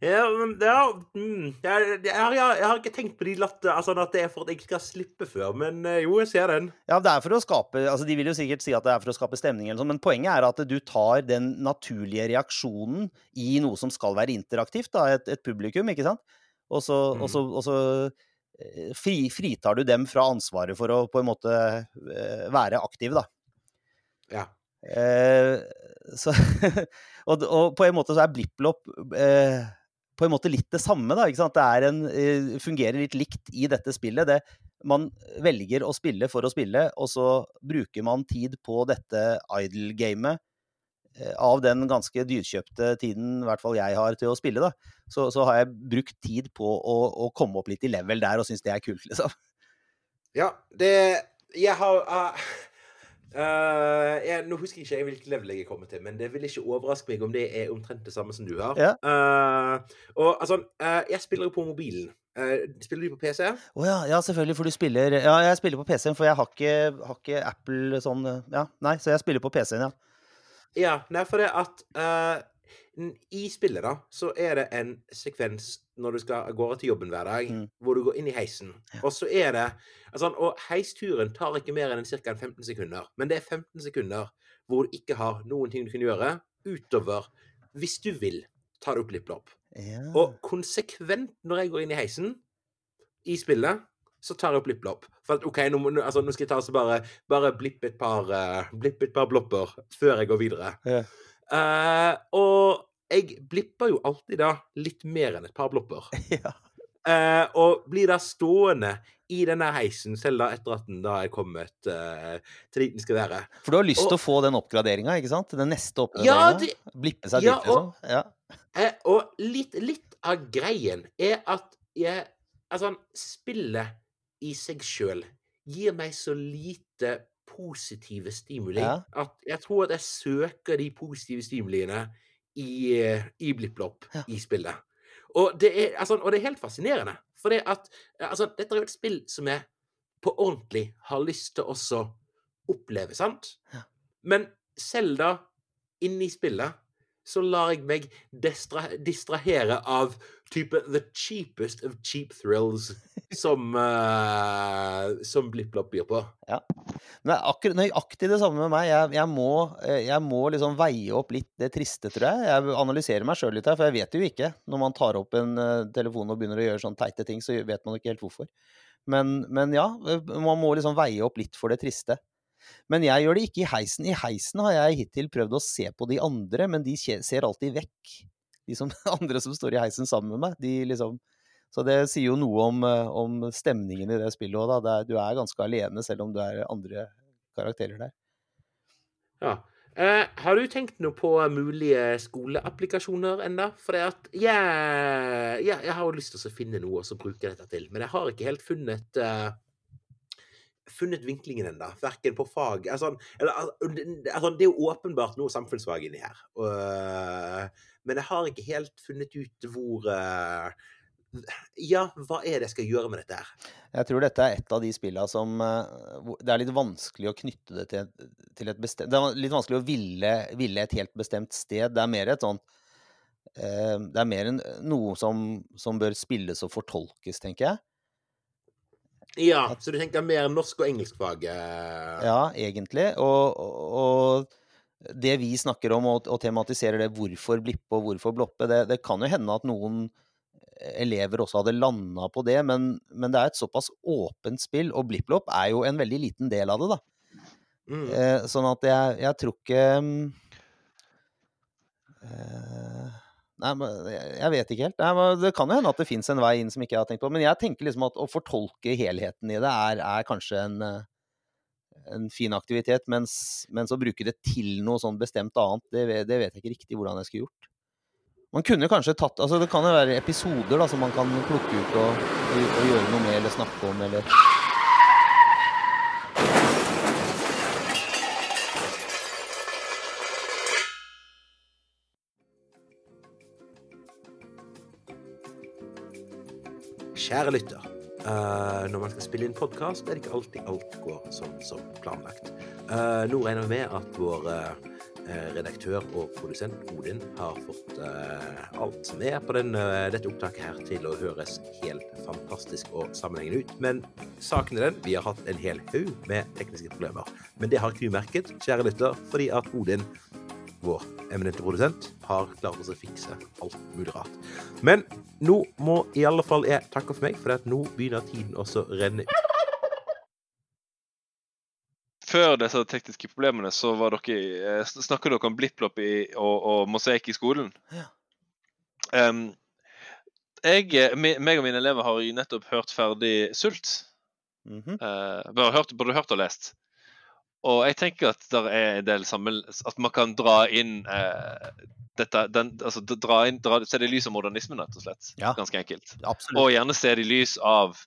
C: Ja, men ja, mm, jeg, jeg, har, jeg har ikke tenkt på de latter, altså at det er for at jeg skal slippe før, men eh, jo, jeg ser den.
B: Ja, det er for å skape altså De vil jo sikkert si at det er for å skape stemning, eller sånn, men poenget er at du tar den naturlige reaksjonen i noe som skal være interaktivt, da, et, et publikum, ikke sant? Og så, og så, og så fri, fritar du dem fra ansvaret for å på en måte eh, være aktiv, da.
C: Ja.
B: Eh, så, og, og på en måte så er blipplopp eh, på en måte litt det samme, da. Ikke sant? Det er en, eh, fungerer litt likt i dette spillet. Det, man velger å spille for å spille, og så bruker man tid på dette idle-gamet. Eh, Av den ganske dyrkjøpte tiden i hvert fall jeg har til å spille, da, så, så har jeg brukt tid på å, å komme opp litt i level der, og syns det er kult, liksom.
C: Ja, det Jeg har uh, uh, jeg, Nå husker jeg ikke hvilket level jeg er kommet til, men det vil ikke overraske meg om det er omtrent det samme som du har.
B: Ja.
C: Uh, og altså, jeg spiller jo på mobilen. Spiller du på PC?
B: Oh, ja, ja, selvfølgelig, for du spiller Ja, jeg spiller på PC-en, for jeg har ikke, har ikke Apple sånn Ja, nei, så jeg spiller på PC-en, ja.
C: Ja, nei, for det at uh, I spillet, da, så er det en sekvens når du skal av gårde til jobben hver dag,
B: Mm.
C: hvor du går inn i heisen. Og så er det altså, Og heisturen tar ikke mer enn ca. 15 sekunder. Men det er 15 sekunder hvor du ikke har noen ting du kan gjøre utover hvis du vil ta det opp lipp-lopp.
B: ja.
C: Og konsekvent når jeg går inn i heisen i spillet, så tar jeg opp blipp-blopp. At OK, nå, må- nå- altså, nå skal jeg ta så bare, bare blippe et par uh, blippe et par blopper før jeg går videre.
B: Ja.
C: Eh, og jeg blipper jo alltid da litt mer enn et par blopper.
B: ja.
C: Eh, og blir da stående i denne heisen selv da etter at den da er kommet eh, til dit den skal være.
B: For du har lyst til å få den oppgraderinga, ikke sant? Den neste
C: Ja,
B: oppgraderinga.
C: det,
B: Blippe seg
C: ja,
B: dit, liksom. Ja.
C: Eh, og litt, litt av greien er at jeg Altså, spillet i seg sjøl gir meg så lite positive stimuli
B: Ja.
C: at jeg tror at jeg søker de positive stimuliene i, eh, i blipp-blopp
B: Ja.
C: i spillet. Og det, er, altså, og det er helt fascinerende. For det at altså, dette er jo et spill som jeg på ordentlig har lyst til også oppleve, sant?
B: Ja.
C: Men selv da, inni spillet, så lar jeg meg distra distrahere av type the cheapest of cheap thrills som, uh, som BlippLopp byr på.
B: Men det er akkurat nøyaktig det samme med meg. Jeg, jeg, må, eh, jeg må liksom veie opp litt det triste, tror jeg. Jeg analyserer meg sjøl litt her, for jeg vet jo ikke. Når man tar opp en eh, telefon og begynner å gjøre sånne teite ting, så vet man ikke helt hvorfor. Men, men ja, man må liksom veie opp litt for det triste. Men jeg gjør det ikke i heisen. I heisen har jeg hittil prøvd å se på de andre, men de ser alltid vekk. De som, andre som står i heisen sammen med meg. De liksom Så det sier jo noe om, eh, om stemningen i det spillet òg, da. Er, du er ganske alene selv om du er andre karakterer der.
C: Ja. Eh, har du tenkt noe på mulige skoleapplikasjoner ennå? For det at jeg, yeah, jeg har jo lyst til å finne noe å bruke dette til, men jeg har ikke helt funnet eh, funnet vinklingen ennå. Verken på fag altså, eller, altså, Det er jo åpenbart noe samfunnsfag inni her. Og, eh, men jeg har ikke helt funnet ut hvor eh, Ja, hva er det jeg skal gjøre med dette her?
B: Jeg tror dette er et av de spillene som eh, Det er litt vanskelig å knytte det til, et- til et bestemt Det er litt vanskelig å ville, ville et helt bestemt sted. Det er mer et sånt Det er mer en, noe som, som bør spilles og fortolkes, tenker jeg.
C: Ja, Så du tenker mer norsk- og engelskfag? eh,
B: Ja, egentlig. Og, og, og det vi snakker om og, og tematiserer det hvorfor blippe og hvorfor bloppe, det, det kan jo hende at noen elever også hadde landa på det, men, men det er et såpass åpent spill, og blipplopp er jo en veldig liten del av det, da.
C: Mm.
B: Eh, sånn at jeg, jeg tror ikke eh, Nei, men jeg vet ikke helt. Nei, det kan jo hende at det fins en vei inn som ikke jeg har tenkt på. Men jeg tenker liksom at å fortolke helheten i det er, er kanskje en, eh, en fin aktivitet. Mens, mens å bruke det til noe sånn bestemt annet, det, det vet jeg ikke riktig hvordan jeg skulle gjort. Man kunne kanskje tatt altså Det kan jo være episoder da, som man kan plukke ut og, og gjøre noe med eller snakke om, eller
C: Kjære lytter. Uh, når man skal spille inn podkast, er det ikke alltid alt går sånn som planlagt. Uh, nå regner vi med at vår uh, redaktør og produsent Odin har fått alt som er på den, dette opptaket her til å høres helt fantastisk og sammenhengende ut. Men saken er den, vi har hatt en hel haug med tekniske problemer. Men det har ikke vi merket, kjære lytter, fordi at Odin vår eminente produsent, har klart oss å fikse alt mulig rart. Men nå må i alle fall jeg takke for meg, for at nå begynner tiden også å renne
D: Før disse tekniske problemene så var dere, eh, snakka dere om blipplopp og, og mosaikk i skolen.
B: Ja.
D: Um, jeg, eh, meg og mine elever har nettopp hørt ferdig Sult.
B: Mhm.
D: Eh, både, hørt, både hørt og lest. Og jeg tenker at der er en del sammen, at man kan dra inn eh, dette, den, altså dra inn, dra, Se det i lys av modernismen, rett og slett.
B: Ja.
D: Ganske enkelt.
B: Absolutt.
D: Og gjerne se det i lys av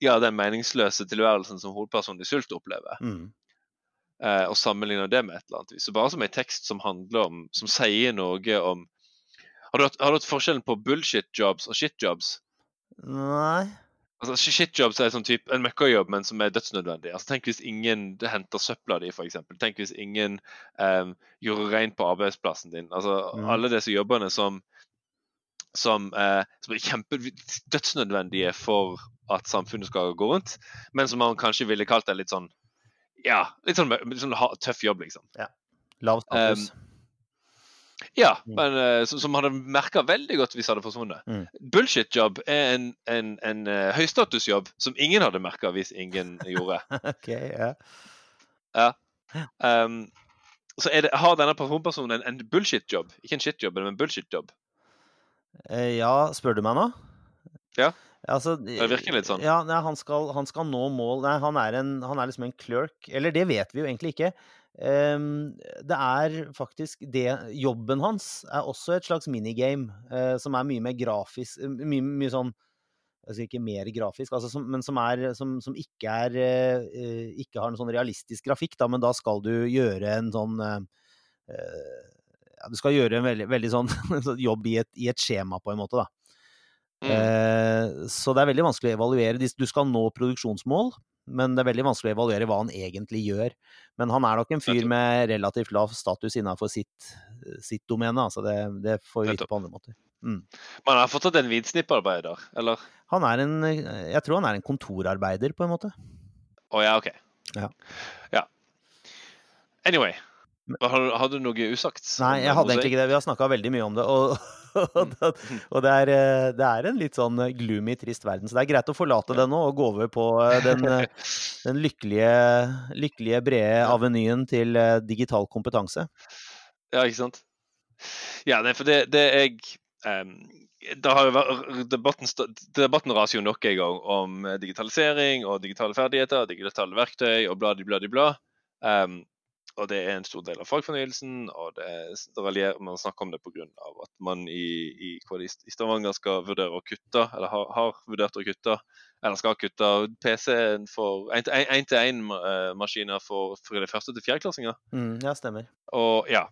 D: ja, den meningsløse tilværelsen som hovedpersonen i Sult opplever.
B: Mm.
D: eh, og sammenligne det med et eller annet vis. Så bare som en tekst som handler om, som sier noe om Har du hatt, har du hatt forskjellen på bullshit jobs og shit jobs?
B: Nei
D: Altså, Shitjobs er sånn type, en møkkajobb, men som er dødsnødvendig. Altså, tenk hvis ingen henter søpla di, f.eks. Tenk hvis ingen um, gjorde rent på arbeidsplassen din. Altså,
B: Mm.
D: Alle disse jobbene som som, uh, som er kjempe dødsnødvendige for at samfunnet skal gå rundt, men som man kanskje ville kalt det litt sånn ja, litt sånn, litt sånn tøff jobb, liksom.
B: Lav status.
D: Ja,
B: Mm.
D: men uh, som, som hadde merka veldig godt hvis det hadde forsvunnet.
B: Mm.
D: Bullshit-jobb er en, en, en uh, høystatusjobb som ingen hadde merka hvis ingen gjorde.
B: ok, ja.
D: Um, så det, har denne personen en, en bullshit-jobb. Ikke en shit-jobb, men en bullshit-jobb.
B: Eh, ja, spør du meg nå?
D: Ja.
B: Altså,
D: Det virker litt sånn.
B: Ja, nei, han, skal, han skal nå mål Nei, han er, en, han er liksom en clerk. Eller det vet vi jo egentlig ikke. Det er faktisk det Jobben hans er også et slags minigame, eh, som er mye mer grafisk Mye, mye sånn jeg sier ikke mer grafisk, altså som, men som, er, som, som ikke, er, eh, ikke har en sånn realistisk grafikk, da, men da skal du gjøre en sånn eh, ja, Du skal gjøre en veldig, veldig sånn sånn jobb i et, i et skjema, på en måte. da.
D: Mm.
B: Så det er veldig vanskelig å evaluere. Du skal nå produksjonsmål, men det er veldig vanskelig å evaluere hva han egentlig gjør. Men han er nok en fyr med relativt lav status innenfor sitt, sitt domene. Altså det, det får vi vite på andre måter.
D: Men han har fortsatt en vidsnipparbeider, eller?
B: Han er en Jeg tror han er en kontorarbeider, på en måte.
D: Å ja, OK.
B: Ja.
D: Ja. Anyway. Har, har, du noe usagt?
B: Nei, jeg hadde egentlig ikke det. Vi har snakka veldig mye om det. Og, og, det, er, eh, det er en litt sånn gloomy, trist verden. Så det er greit å forlate det nå og gå over på eh, den, eh, den lykkelige, lykkelige, brede avenyen til eh, digital kompetanse.
D: Ja, ikke sant? Ja, nei, for det, det jeg um det har jo vært, debatten, debatten raser jo nok en gang om eh, digitalisering og digitale ferdigheter, digitale verktøy og bla, bla, bla. bla. Em, og det er en stor del av fagfornyelsen, og det, man snakker om det pga. at man i, i, i Stavanger skal vurdere å kutte, eller har, har vurdert å kutte, eller skal kutte PC-en for én-til-én-maskiner for, for de første til fjerdeklassinger.
B: Mm, ja, stemmer.
D: Og ja.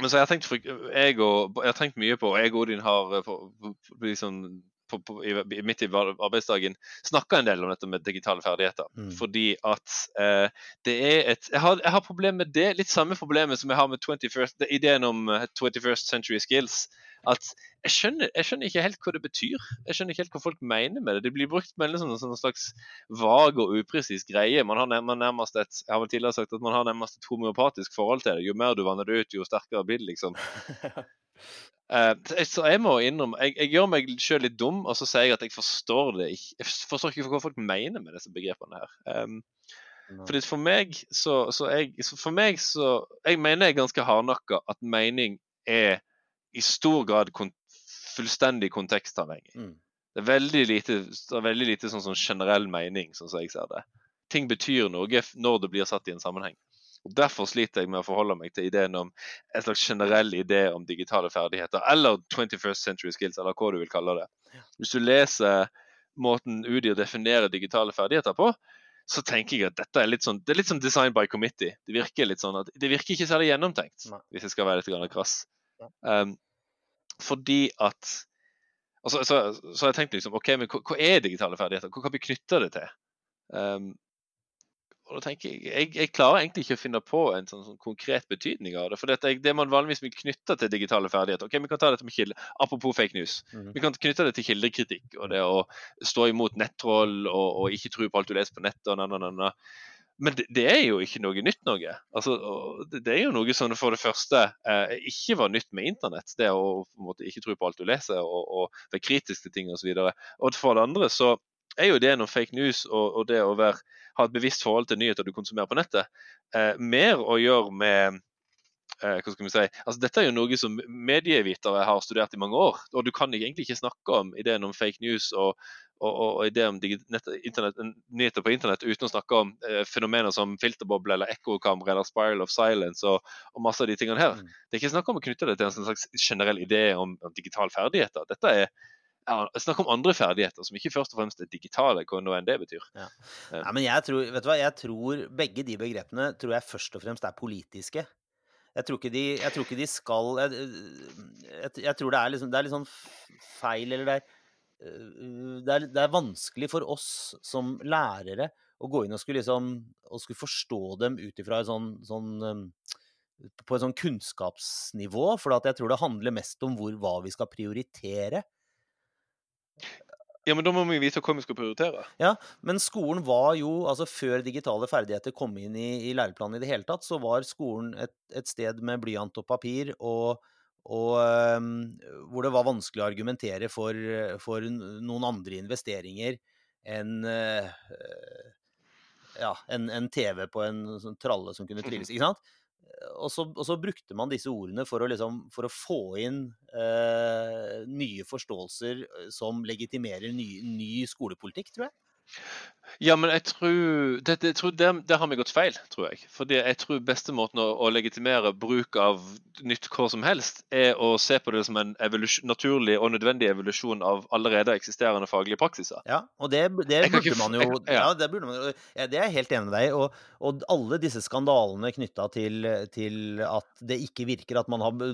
D: Men så har jeg tenkt, jeg, og, jeg har tenkt mye på, og jeg og Odin har eh, liksom, på, på, i, midt i arbeidsdagen snakka en del om dette med digitale ferdigheter.
B: Mm.
D: Fordi at eh, det er et jeg har, jeg har problem med det, litt samme problemet som jeg har med 21st, det- ideen om eh, 21st century skills. At jeg skjønner, jeg skjønner ikke helt hva det betyr. Jeg skjønner ikke helt hva folk mener med det. Det blir brukt med en sånn, sånn slags vag og upresis greie. Man har nærmest et, jeg har vel tidligere sagt at man har nærmest et homeopatisk forhold til det. Jo mer du vanner det ut, jo sterkere blir det, liksom. Eh, så jeg- må innrømme jeg, jeg gjør meg sjøl litt dum, og så sier jeg at jeg forstår det ikke. Jeg forstår ikke hva folk mener med disse begrepene her. Um, fordi for meg så, så, jeg, så For meg så Jeg mener jeg er ganske hardnakka at mening er i stor grad kon fullstendig kontekstavhengig.
B: Mm.
D: Det er veldig lite, det er veldig lite sånn, sånn generell mening, sånn som jeg ser det. Ting betyr noe når det blir satt i en sammenheng. Og Derfor sliter jeg med å forholde meg til ideen om en slags generell idé om digitale ferdigheter, eller 21st century skills, eller hva du vil kalle det. Hvis du leser måten UDIR definerer digitale ferdigheter på, så tenker jeg at dette er litt sånn det er litt sånn design by committee. Det virker litt sånn at det virker ikke særlig gjennomtenkt, hvis jeg skal være litt grann krass. Um, fordi at altså, så, så jeg tenkt liksom, ok, men hva, hva er digitale ferdigheter? Hva kan vi knytte det til? Um, og da tenker jeg, jeg, jeg klarer egentlig ikke å finne på en sånn, sånn konkret betydning av det. For dette, er- det man vanligvis vil knytte til digitale ferdigheter ok, Vi kan ta dette med kilde, Apropos fake news.
B: Mhm.
D: Vi kan knytte det til kildekritikk og det å stå imot nettroll og, og ikke tro på alt du leser på nettet. og na, na, na. Men det, det er jo ikke noe nytt noe. Altså, det, det er jo noe som for det første eh, ikke var nytt med internett. Det å måte, ikke tro på alt du leser og, og være kritisk til ting osv. Og, så og for det andre så er jo det noe fake news og, og det å være, ha et bevisst forhold til nyheter du konsumerer på nettet, eh, mer å gjøre med eh, hva skal vi si, altså Dette er jo noe som medievitere har studert i mange år. og Du kan egentlig ikke snakke om ideen om fake news og, og, og, og ideen om digi- internet, nyheter på internett uten å snakke om eh, fenomener som filterboble eller ekkokamera eller spiral of silence og, masse av de tingene her.
B: Mm.
D: Det er ikke snakk om å knytte det til en slags generell idé om, om digitale ferdigheter. Dette er snakk om andre ferdigheter som ikke først og fremst er digitale, hva nå enn det betyr.
B: Nei, men jeg tror, vet du hva, jeg tror begge de begrepene tror jeg først og fremst er politiske. Jeg tror ikke de, jeg tror ikke de skal jeg, jeg, jeg tror det er, liksom, det er litt sånn feil, eller det er, øh, det er Det er vanskelig for oss som lærere å gå inn og skulle liksom og skulle forstå dem ut ifra et sånn, sånn på et sånn kunnskapsnivå, for at jeg tror det handler mest om hvor, hva vi skal prioritere.
D: Ja, men da må vi vite hva vi skal prioritere.
B: Ja, men skolen var jo, altså før digitale ferdigheter kom inn i, i læreplanen i det hele tatt, så var skolen et, et sted med blyant og papir, og, og um, hvor det var vanskelig å argumentere for, for noen andre investeringer enn uh, ja, en, en TV på en sånn tralle som kunne trilles, ikke sant? Og så, og så brukte man disse ordene for å, liksom, for å få inn eh, nye forståelser eh, som legitimerer ny, ny skolepolitikk, tror jeg.
D: Ja, men jeg tror, det, jeg tror der, der har vi gått feil, tror jeg. Fordi jeg tror beste måten å, å legitimere bruk av nytt hva som helst, er å se på det som en naturlig og nødvendig evolusjon av allerede eksisterende faglige praksiser.
B: Ja, og det, det burde
D: ikke
B: man jo
D: jeg, ja.
B: ja. det burde man jo ja, Det er jeg helt enig med deg i. Og, og alle disse skandalene knytta til, til at det ikke virker, at man har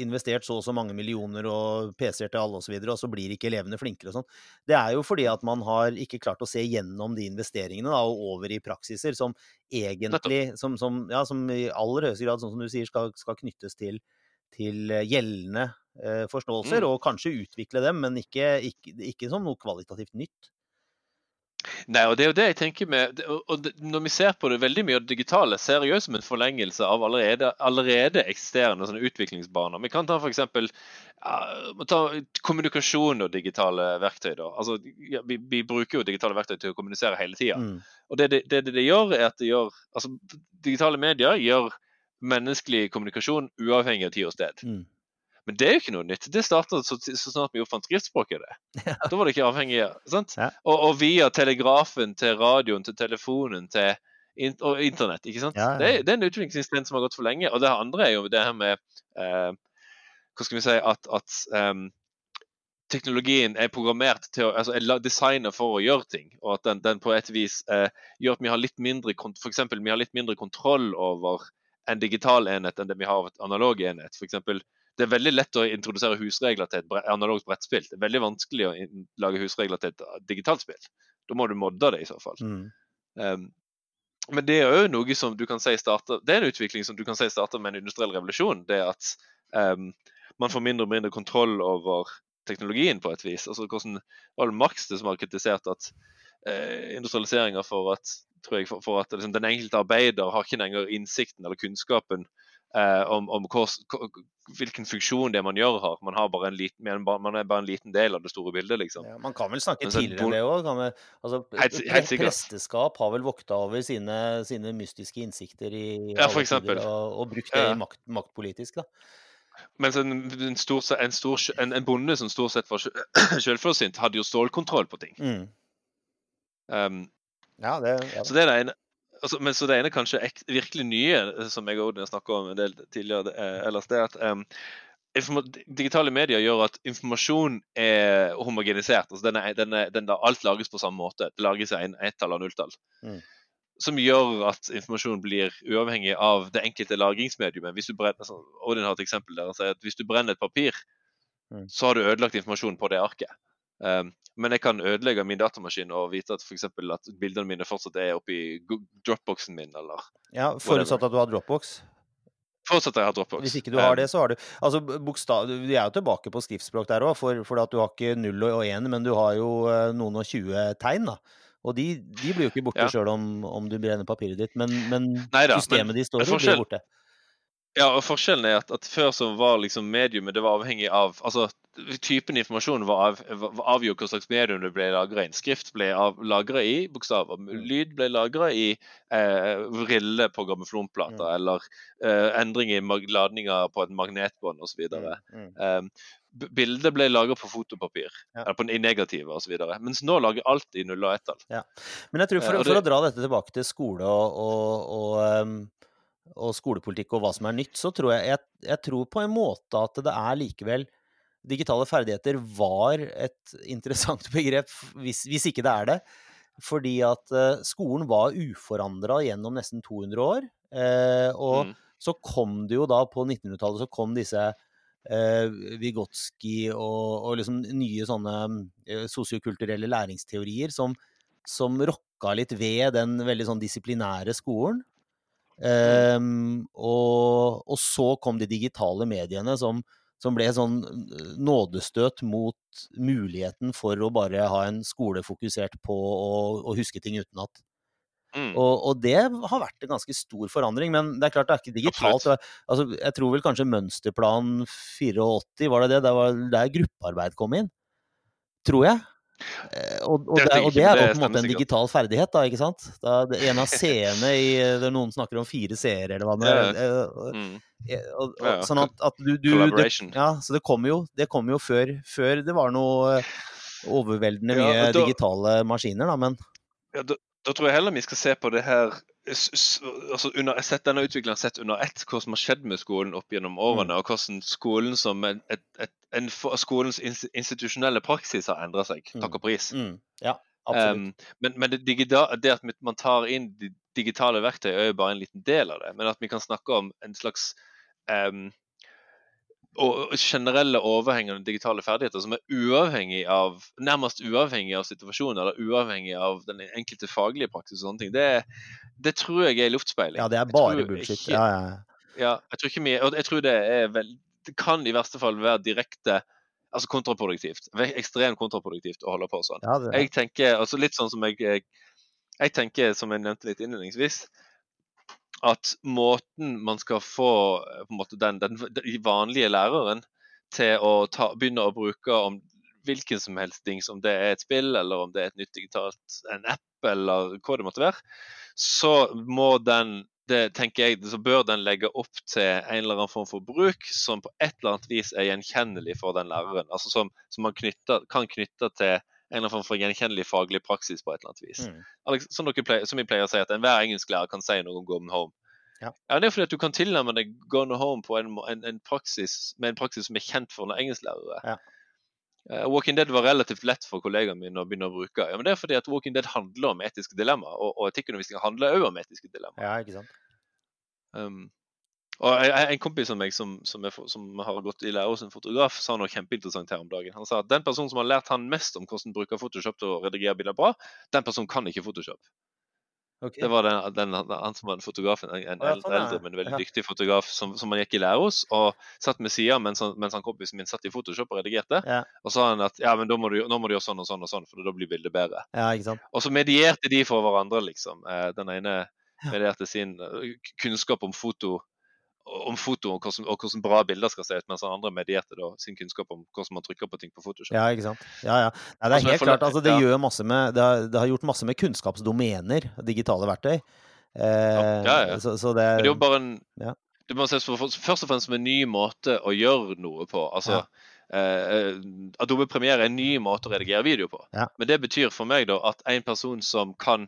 B: investert så og så mange millioner og PC-er til alle osv., og, så videre, og så blir ikke elevene flinkere og sånn. Det er jo fordi at man har ikke klart å se gjennom de investeringene da, og over i praksiser som egentlig, som, som, ja, som i aller høyeste grad, sånn som du sier, skal, skal knyttes til, til eh, gjeldende eh, forståelser,
D: Mm.
B: og kanskje utvikle dem, men ikke, ikke, ikke som noe kvalitativt nytt.
D: Nei, og det er jo det jeg tenker med og, Når vi ser på det veldig mye av det digitale, ser jeg jo som en forlengelse av allerede, allerede eksisterende sånne utviklingsbaner. Vi kan ta f.eks. Ja, kommunikasjon og digitale verktøy. da. Altså, ja, vi, vi bruker jo digitale verktøy til å kommunisere hele tida.
B: Mm.
D: Og det det, det det det gjør, er at det gjør altså, Digitale medier gjør menneskelig kommunikasjon uavhengig av tid og sted.
B: Mm.
D: Men det er jo ikke noe nytt. Det starta så, så snart vi oppfant skriftspråket. det. Da var det ikke avhengig av sant?
B: Ja.
D: Og, og via telegrafen til radioen til telefonen til in og internett. ikke sant?
B: Ja.
D: Det, det er en utviklingsinstinkt som har gått for lenge. Og det andre er jo det her med eh, Hva skal vi si at, at um, teknologien er programmert til å, altså er designet for å gjøre ting, og at den, den på et vis eh, gjør at vi har litt mindre for eksempel, vi har litt mindre kontroll over en digital enhet enn det vi har av et analog enhet. For eksempel, det er veldig lett å introdusere husregler til et analogt brettspill. Det er veldig vanskelig å lage husregler til et uh, digitalt spill. Da må du modde det i så fall.
B: Mm.
D: Um, men det er jo noe som du kan si starter Det er en utvikling som du kan si starter med en industriell revolusjon. Det at um, man får mindre og mindre kontroll over teknologien på et vis. Altså hvordan det Marx det som har kritisert at eh, industrialiseringa for at tror jeg, for, for at liksom, den enkelte arbeider har ikke lenger innsikten eller kunnskapen eh, om, om hva, hvilken funksjon det man gjør har. Man, har bare en liten, man man er bare en liten del av det store bildet, liksom.
B: Ja, man kan vel snakke
D: så
B: tidligere enn det òg? Altså,
D: Helt helt
B: presteskap har vel vokta over sine, sine mystiske innsikter i
D: Ja, for
B: tider. Og, og brukt det
D: Ja.
B: makt, maktpolitisk, da.
D: Mens en, en, stor, en, stor, en, en bonde som stort sett var selvforsynt, hadde jo stålkontroll på ting.
B: Mm.
D: Um,
B: Ja, det ja.
D: Så det er det ene. Altså, men så det ene kanskje virkelig nye, eh, som jeg og Odin har snakka om en del tidligere, eh, er- ellers, det er at um, digitale medier gjør at informasjon er homogenisert. altså den er, den er, den er, Alt lages på samme måte. Det lages en ettall og nulltall.
B: Mm.
D: Som gjør at informasjon blir uavhengig av det enkelte lagringsmediumet. Hvis du brenner, altså, Odin har et eksempel der han sier at hvis du brenner et papir,
B: Mm.
D: så har du ødelagt informasjon på det arket. Um, men jeg kan ødelegge min datamaskin og vite at, for eksempel, at bildene mine fortsatt er oppi dropboxen min, eller
B: ja, Forutsatt at du har Dropbox.
D: fortsatt at jeg har dropbox.
B: Hvis ikke du har
D: Um,
B: det, så har du Altså, bokstav Vi er jo tilbake på skriftspråk der òg, for, for at du har ikke null og én, men du har jo eh, noen og tjue tegn, da. Og de, de blir jo ikke borte
D: Ja.
B: sjøl om, om du brenner papiret ditt, men, men
D: Neida,
B: systemet
D: men-
B: de står i, blir borte.
D: Ja, og forskjellen er at, at før så var liksom mediumet det var avhengig av altså typen informasjon var, av, var avgjort hva slags medium det ble lagra i. Skrift ble lagra i bokstaver. Lyd ble lagra i eh, vriller på grammoffonplater.
B: Mm.
D: Eller eh, endring i ladninger på et magnetbånd osv.
B: Mm.
D: Um, bildet ble lagra på fotopapir,
B: Ja.
D: eller på, i negative osv. Mens nå lager alt i null og ett-tall.
B: Men jeg tror for,
D: Eh,
B: for å dra dette tilbake til skole og, og, og, um, og skolepolitikk og hva som er nytt, så tror jeg, jeg Jeg tror på en måte at det er likevel Digitale ferdigheter var et interessant begrep, hvis, hvis ikke det er det. Fordi at eh, skolen var uforandra gjennom nesten 200 år. eh, og
D: Mm.
B: så kom det jo da på 1900-tallet så kom disse eh, Vygotsky og, og liksom nye sånne sosiokulturelle læringsteorier som, som rokka litt ved den veldig sånn disiplinære skolen. Um, og, og så kom de digitale mediene som, som ble sånn eh, nådestøt mot muligheten for å bare ha en skole fokusert på å, huske ting utenat.
D: Mm.
B: Og, og det har vært en ganske stor forandring, men det er klart det er ikke digitalt. Altså, jeg tror vel kanskje mønsterplan 84, var det det? Det var der gruppearbeid kom inn. Tror jeg. Eh, Og, og,
D: Det
B: og det er da på en måte en digital ferdighet, da, ikke sant? Da, det, en av seerne i Det noen snakker om fire seere, eller hva det er. Og-. Sånn at, at du, du det. Ja, så det kommer jo, det kom jo før, før det var noe eh, overveldende mye
D: ja, da-
B: digitale maskiner, da, men
D: Ja, da, da tror jeg heller vi skal se på det her altså under, sett denne utviklingen sett under ett, hva som har skjedd med skolen opp gjennom årene, og hvordan skolen som en, et, et, en, skolens institusjonelle praksis har endra seg.
B: Mm.
D: Takk og pris.
B: mm, ja.
D: Um, men men det, digida, det at man tar inn digitale verktøy, er jo bare en liten del av det. Men at vi kan snakke om en slags um, og generelle overhengende digitale ferdigheter som er uavhengig av nærmest uavhengig av situasjonen eller uavhengig av den enkelte faglige praksis. og sånne ting, Det, det tror jeg er luftspeiling.
B: ja, det er bare bullshit.
D: ikke-
B: Ja, ja, ja.
D: jeg tror ikke mye, og jeg tror det vel Det kan i verste fall være direkte altså kontraproduktivt. Ekstremt kontraproduktivt å holde på sånn.
B: ja,
D: Jeg tenker altså litt sånn som jeg Jeg, jeg tenker, som jeg nevnte litt innledningsvis, at måten man skal få eh, måte den, den vanlige læreren til å ta, begynne å bruke om hvilken som helst ting, om det er et spill, eller om det er et nytt digitalt, en app, eller hva det måtte være, så må den det tenker jeg, så bør den legge opp til en eller annen form for bruk som på et eller annet vis er gjenkjennelig for den læreren. altså Som, som man knytter, kan knytte til en eller annen form for gjenkjennelig faglig praksis på et eller annet vis.
B: mm.
D: Alex, som, pleier, som vi pleier å si, at enhver engelsklærer kan si noe om Gone Home.
B: Ja.
D: Det er fordi at du kan tilnærme deg Gone Home på en, en, en praksis, med en praksis som er kjent for engelsklærere.
B: Ja.
D: Uh, Walking Dead var relativt lett for kollegaene mine å begynne å bruke. Ja, men Det er fordi at Walking Dead handler om etiske dilemmaer, og, og etikkundervisning handler òg om etiske dilemmaer.
B: ja, ikke sant.
D: Um, og jeg- jeg- En kompis av meg som, som, er, som har gått i lære hos en fotograf, sa noe kjempeinteressant her om dagen. Han sa at den personen som har lært han mest om hvordan bruke Photoshop til å redigere bilder bra, den personen kan ikke Photoshop.
B: Okay.
D: Det var den, den, han som var fotografen, en, en
B: ja,
D: eldre,
B: sånn,
D: eldre, men veldig
B: Ja.
D: dyktig fotograf som, som han gikk i lære hos, og satt med sida mens, mens han kompisen min satt i Photoshop og redigerte.
B: Ja.
D: Og sa han at ja, men da må du, nå må du gjøre sånn og sånn og sånn, for da blir bildet bedre.
B: Ja, ikke sant.
D: Og så medierte de for hverandre, liksom. Eh, Den ene medierte sin eh, kunnskap om foto om foto og hvordan, og hvordan bra bilder skal se ut, mens andre medierte da sin kunnskap om hvordan man trykker på ting på Photoshop.
B: Ja, ikke sant. Ja, ja. Nei, det er
D: Altså,
B: helt klart. Altså, det, gjør masse med, det, har, det har gjort masse med kunnskapsdomener, digitale verktøy. Eh,
D: ja, ja.
B: Så, så det
D: Men det er jo bare en. Det må ses for- først og fremst som en ny måte å gjøre noe på. Altså, eh, Adobe Premiere er en ny måte å redigere video på.
B: Ja.
D: Men det betyr for meg da at en person som kan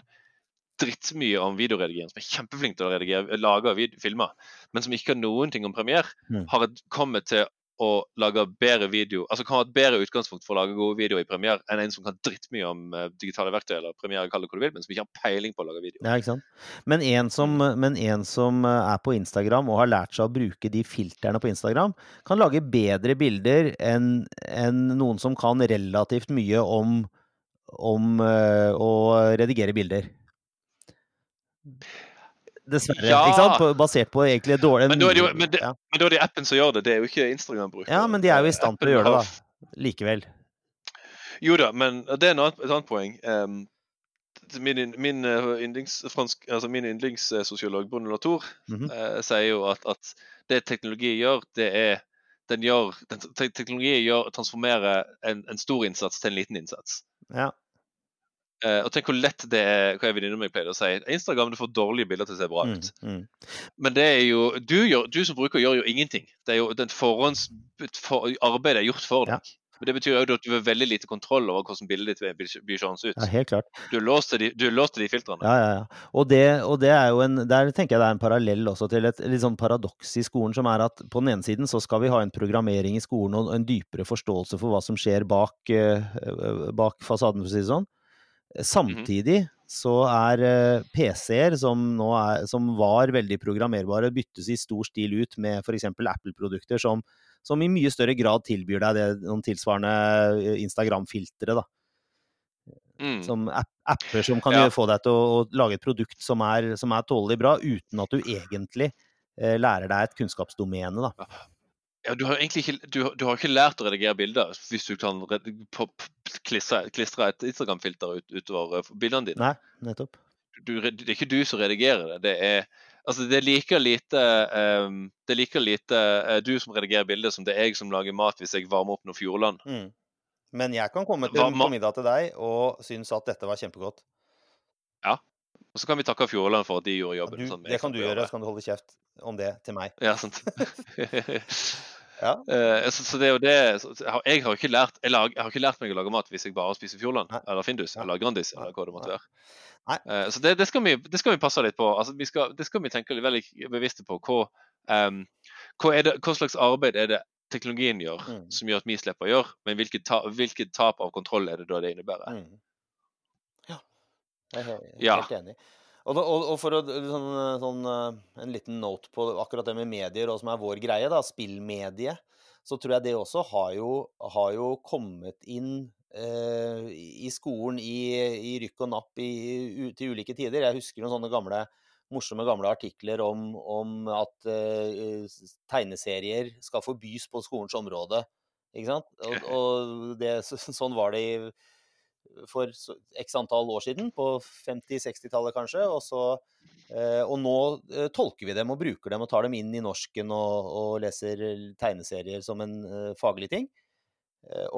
D: drittmye om videoredigering, som er kjempeflink til å redigere, lage og filmer, men som ikke har noen ting om Premiere,
B: Mm.
D: har kommet til å lage bedre video, altså kan ha et bedre utgangspunkt for å lage gode videoer i Premiere enn en som kan drittmye om eh, digitale verktøy, eller Premiere, kall det hva du vil, men som ikke har peiling på å lage video.
B: Ja, ikke sant. Men en, som, men en som eh, er på Instagram og har lært seg å bruke de filterne på Instagram, kan lage bedre bilder enn en noen som kan relativt mye om, om eh, å redigere bilder. Dessverre.
D: Ja.
B: Ikke sant? På, basert på egentlig dårlig
D: Men da er det jo- men det-
B: ja.
D: Men da er det appen som gjør det, det er jo ikke Instagram-brukeren.
B: ja, men de er jo i stand til å gjøre det, da. Likevel.
D: Jo da, men det er et annet poeng. Um, min min, eh, yndlings, fransk, altså min yndlingssosiolog Bruno Latour
B: -hmm.
D: eh, sier jo at, at det teknologi gjør, det er den gjør, den, te- teknologi gjør, transformerer en, en stor innsats til en liten innsats.
B: Ja.
D: Eh, og tenk hvor lett det er hva jeg venninne mi pleide å si. Instagram du får dårlige bilder til å se bra
B: Mm,
D: ut.
B: mm.
D: Men det er jo du, gjør, du som bruker, gjør jo ingenting. Det er jo den forhånds... For, arbeidet er gjort for
B: Ja.
D: deg. Men det betyr jo at du har veldig lite kontroll over hvordan bildet ditt blir, blir seende ut.
B: ja, helt klart.
D: Du er låst til de, filtrene.
B: Ja, ja, ja. Og det, og det er jo en Der tenker jeg det er en parallell også til et litt sånn paradoks i skolen, som er at på den ene siden så skal vi ha en programmering i skolen og en dypere forståelse for hva som skjer bak, eh, bak fasaden, for å si det sånn. Samtidig så er eh, PC-er, som, som var veldig programmerbare, byttes i stor stil ut med f.eks. Apple-produkter som, som i mye større grad tilbyr deg det, noen tilsvarende eh, Instagram-filtre.
D: Mm.
B: Som app, apper som kan
D: Ja.
B: få deg til å, å lage et produkt som er, som er tålelig bra, uten at du egentlig eh, lærer deg et kunnskapsdomene. da.
D: Ja, du har egentlig ikke, du, du har ikke lært å redigere bilder hvis du kan klistre, et Instagram-filter ut, utover eh, bildene dine.
B: Nei, nettopp.
D: Du, det er ikke du som redigerer det. Det er, altså, det er like lite, um, det er like lite uh, du som redigerer bildet, som det er jeg som lager mat hvis jeg varmer opp noe Fjordland.
B: Mm. Men jeg kan komme til, på middag til deg og synes at dette var kjempegodt. Ja.
D: Og så kan vi takke Fjordland for at de gjorde
B: Ja,
D: jobben.
B: Du,
D: sånn,
B: det kan du gjøre, så kan du holde kjeft om det til meg.
D: Ja, sant.
B: Ja.
D: Eh, så, så det er jo det jeg, har, jeg, har lært, jeg, lag, jeg har ikke lært meg å lage mat hvis jeg bare spiser Fjordland eller Findus eller Grandis eller hva det måtte være. Eh, så det, det, skal vi, det skal vi passe litt på. Altså, vi skal, det skal vi tenke veldig bevisste på. Hva, um, hva, det, hva slags arbeid er det teknologien gjør
B: Mm.
D: som gjør at vi slipper å gjøre, men hvilket, ta, hvilket tap av kontroll er det da det innebærer?
B: Mm. Ja. Jeg er helt
D: Ja.
B: helt enig. Og, og, og for å sånn, sånn, eh, en liten note på akkurat det med medier, og som er vår greie, da, spillmedie, så tror jeg det også har jo, har jo kommet inn eh, i skolen i, i rykk og napp i, u, til ulike tider. Jeg husker noen sånne gamle morsomme gamle artikler om, om at eh, tegneserier skal forbys på skolens område. Ikke sant? Og, og det, så- sånn var det i for x antall år siden, på 50-60-tallet kanskje. Og, så, eh, og nå eh, tolker vi dem og bruker dem og tar dem inn i norsken og, og leser tegneserier som en eh, faglig ting.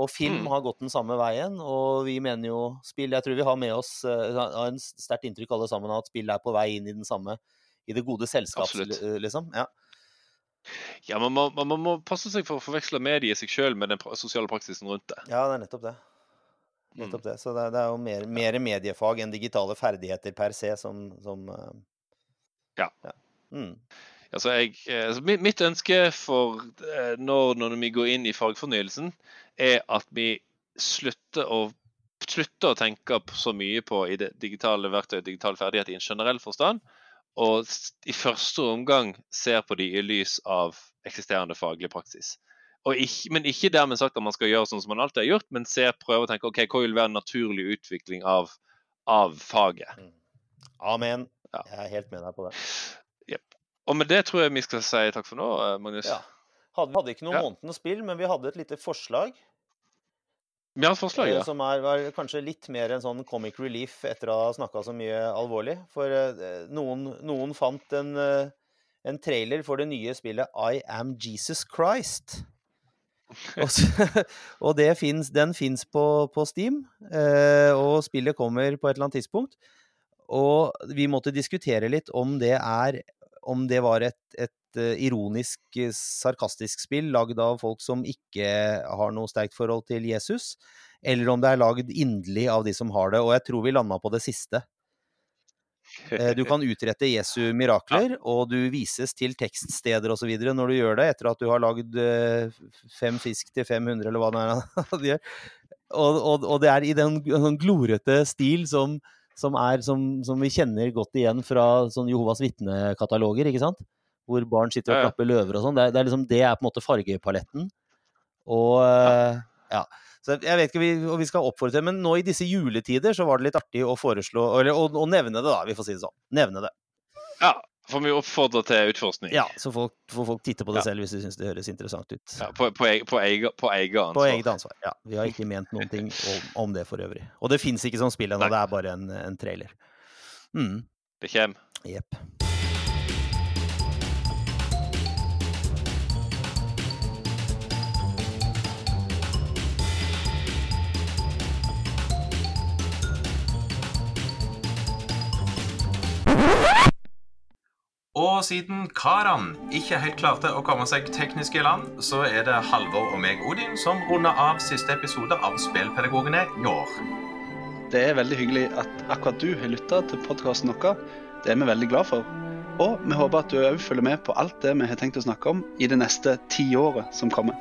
B: Og film
D: Mm.
B: har gått den samme veien, og vi mener jo spill Jeg tror vi har med oss har en sterkt inntrykk alle sammen av at spill er på vei inn i den samme i det gode selskap, liksom. Ja.
D: Ja, man må, man, man må passe seg for å forveksle mediet i seg sjøl med den sosiale praksisen rundt det.
B: ja, det er nettopp det.
D: Mm.
B: Nettopp det. Så det, det er jo mer, mer mediefag enn digitale ferdigheter per se som, som eh,
D: Ja.
B: Mm.
D: Altså, jeg, altså mitt, ønske for eh, når, når vi går inn i fagfornyelsen, er at vi slutter å, slutter å tenke så mye på i det digitale verktøy, digitale ferdigheter i en generell forstand, og i første omgang ser på de i lys av eksisterende faglig praksis. Og ikke, men ikke dermed sagt at man skal gjøre sånn som man alltid har gjort, men se, prøve å tenke ok, hva vil være en naturlig utvikling av, av faget.
B: Amen.
D: Ja.
B: Jeg er helt med deg på det.
D: Og med det tror jeg vi skal si takk for nå, eh, Magnus.
B: Ja. Hadde, vi hadde ikke noe
D: Ja.
B: månedens spill, men vi hadde et lite forslag.
D: Vi har et forslag,
B: eh,
D: ja.
B: Som er, var kanskje litt mer en sånn comic relief etter å ha snakka så mye alvorlig. For eh, noen, noen fant en, en trailer for det nye spillet I Am Jesus Christ. Og, så, og finnes, den fins på, på Steam, eh, og spillet kommer på et eller annet tidspunkt. Og vi måtte diskutere litt om det er Om det var et, et eh, ironisk, eh, sarkastisk spill lagd av folk som ikke har noe sterkt forhold til Jesus, eller om det er lagd inderlig av de som har det. Og jeg tror vi landa på det siste. Eh, Du kan utrette Jesu mirakler, og du vises til tekststeder osv. når du gjør det, etter at du har lagd eh, fem fisk til 500, eller hva det er han gjør. Og, og, og det er i den en sånn glorete stil som, som, er, som, som vi kjenner godt igjen fra sånn Jehovas vitnekataloger, ikke sant? Hvor barn sitter og klapper løver og sånn. Det, det, er liksom, det er på en måte fargepaletten. Og ja. ja. Så jeg vet ikke, vi, og vi skal oppfordre til, men nå i disse juletider så var det litt artig å foreslå, eller å, å nevne det, da. Vi får si det sånn. Nevne det.
D: Ja, får vi oppfordre til utforskning.
B: Ja, så folk, får folk titte på det
D: Ja.
B: selv hvis de syns det høres interessant ut.
D: Ja, på, på, eg- på, eget, på eget
B: På
D: ansvar.
B: eget ansvar. Ja. Vi har ikke ment noen ting om, om det for øvrig. Og det fins ikke som spill ennå, det er bare en, en trailer. Mm.
D: Det kommer.
B: Jepp.
E: Og siden Karan ikke helt klarte å komme seg teknisk i land, så er det Halvor og meg, Odin, som runder av siste episode av Spillpedagogene i år.
F: Det er veldig hyggelig at akkurat du har lytta til podkasten vår. Det er vi veldig glad for. Og vi håper at du òg følger med på alt det vi har tenkt å snakke om i det neste tiåret som kommer.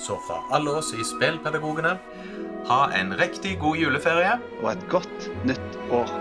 E: Så fra alle oss i Spillpedagogene, ha en riktig god juleferie.
F: Og et godt nytt år.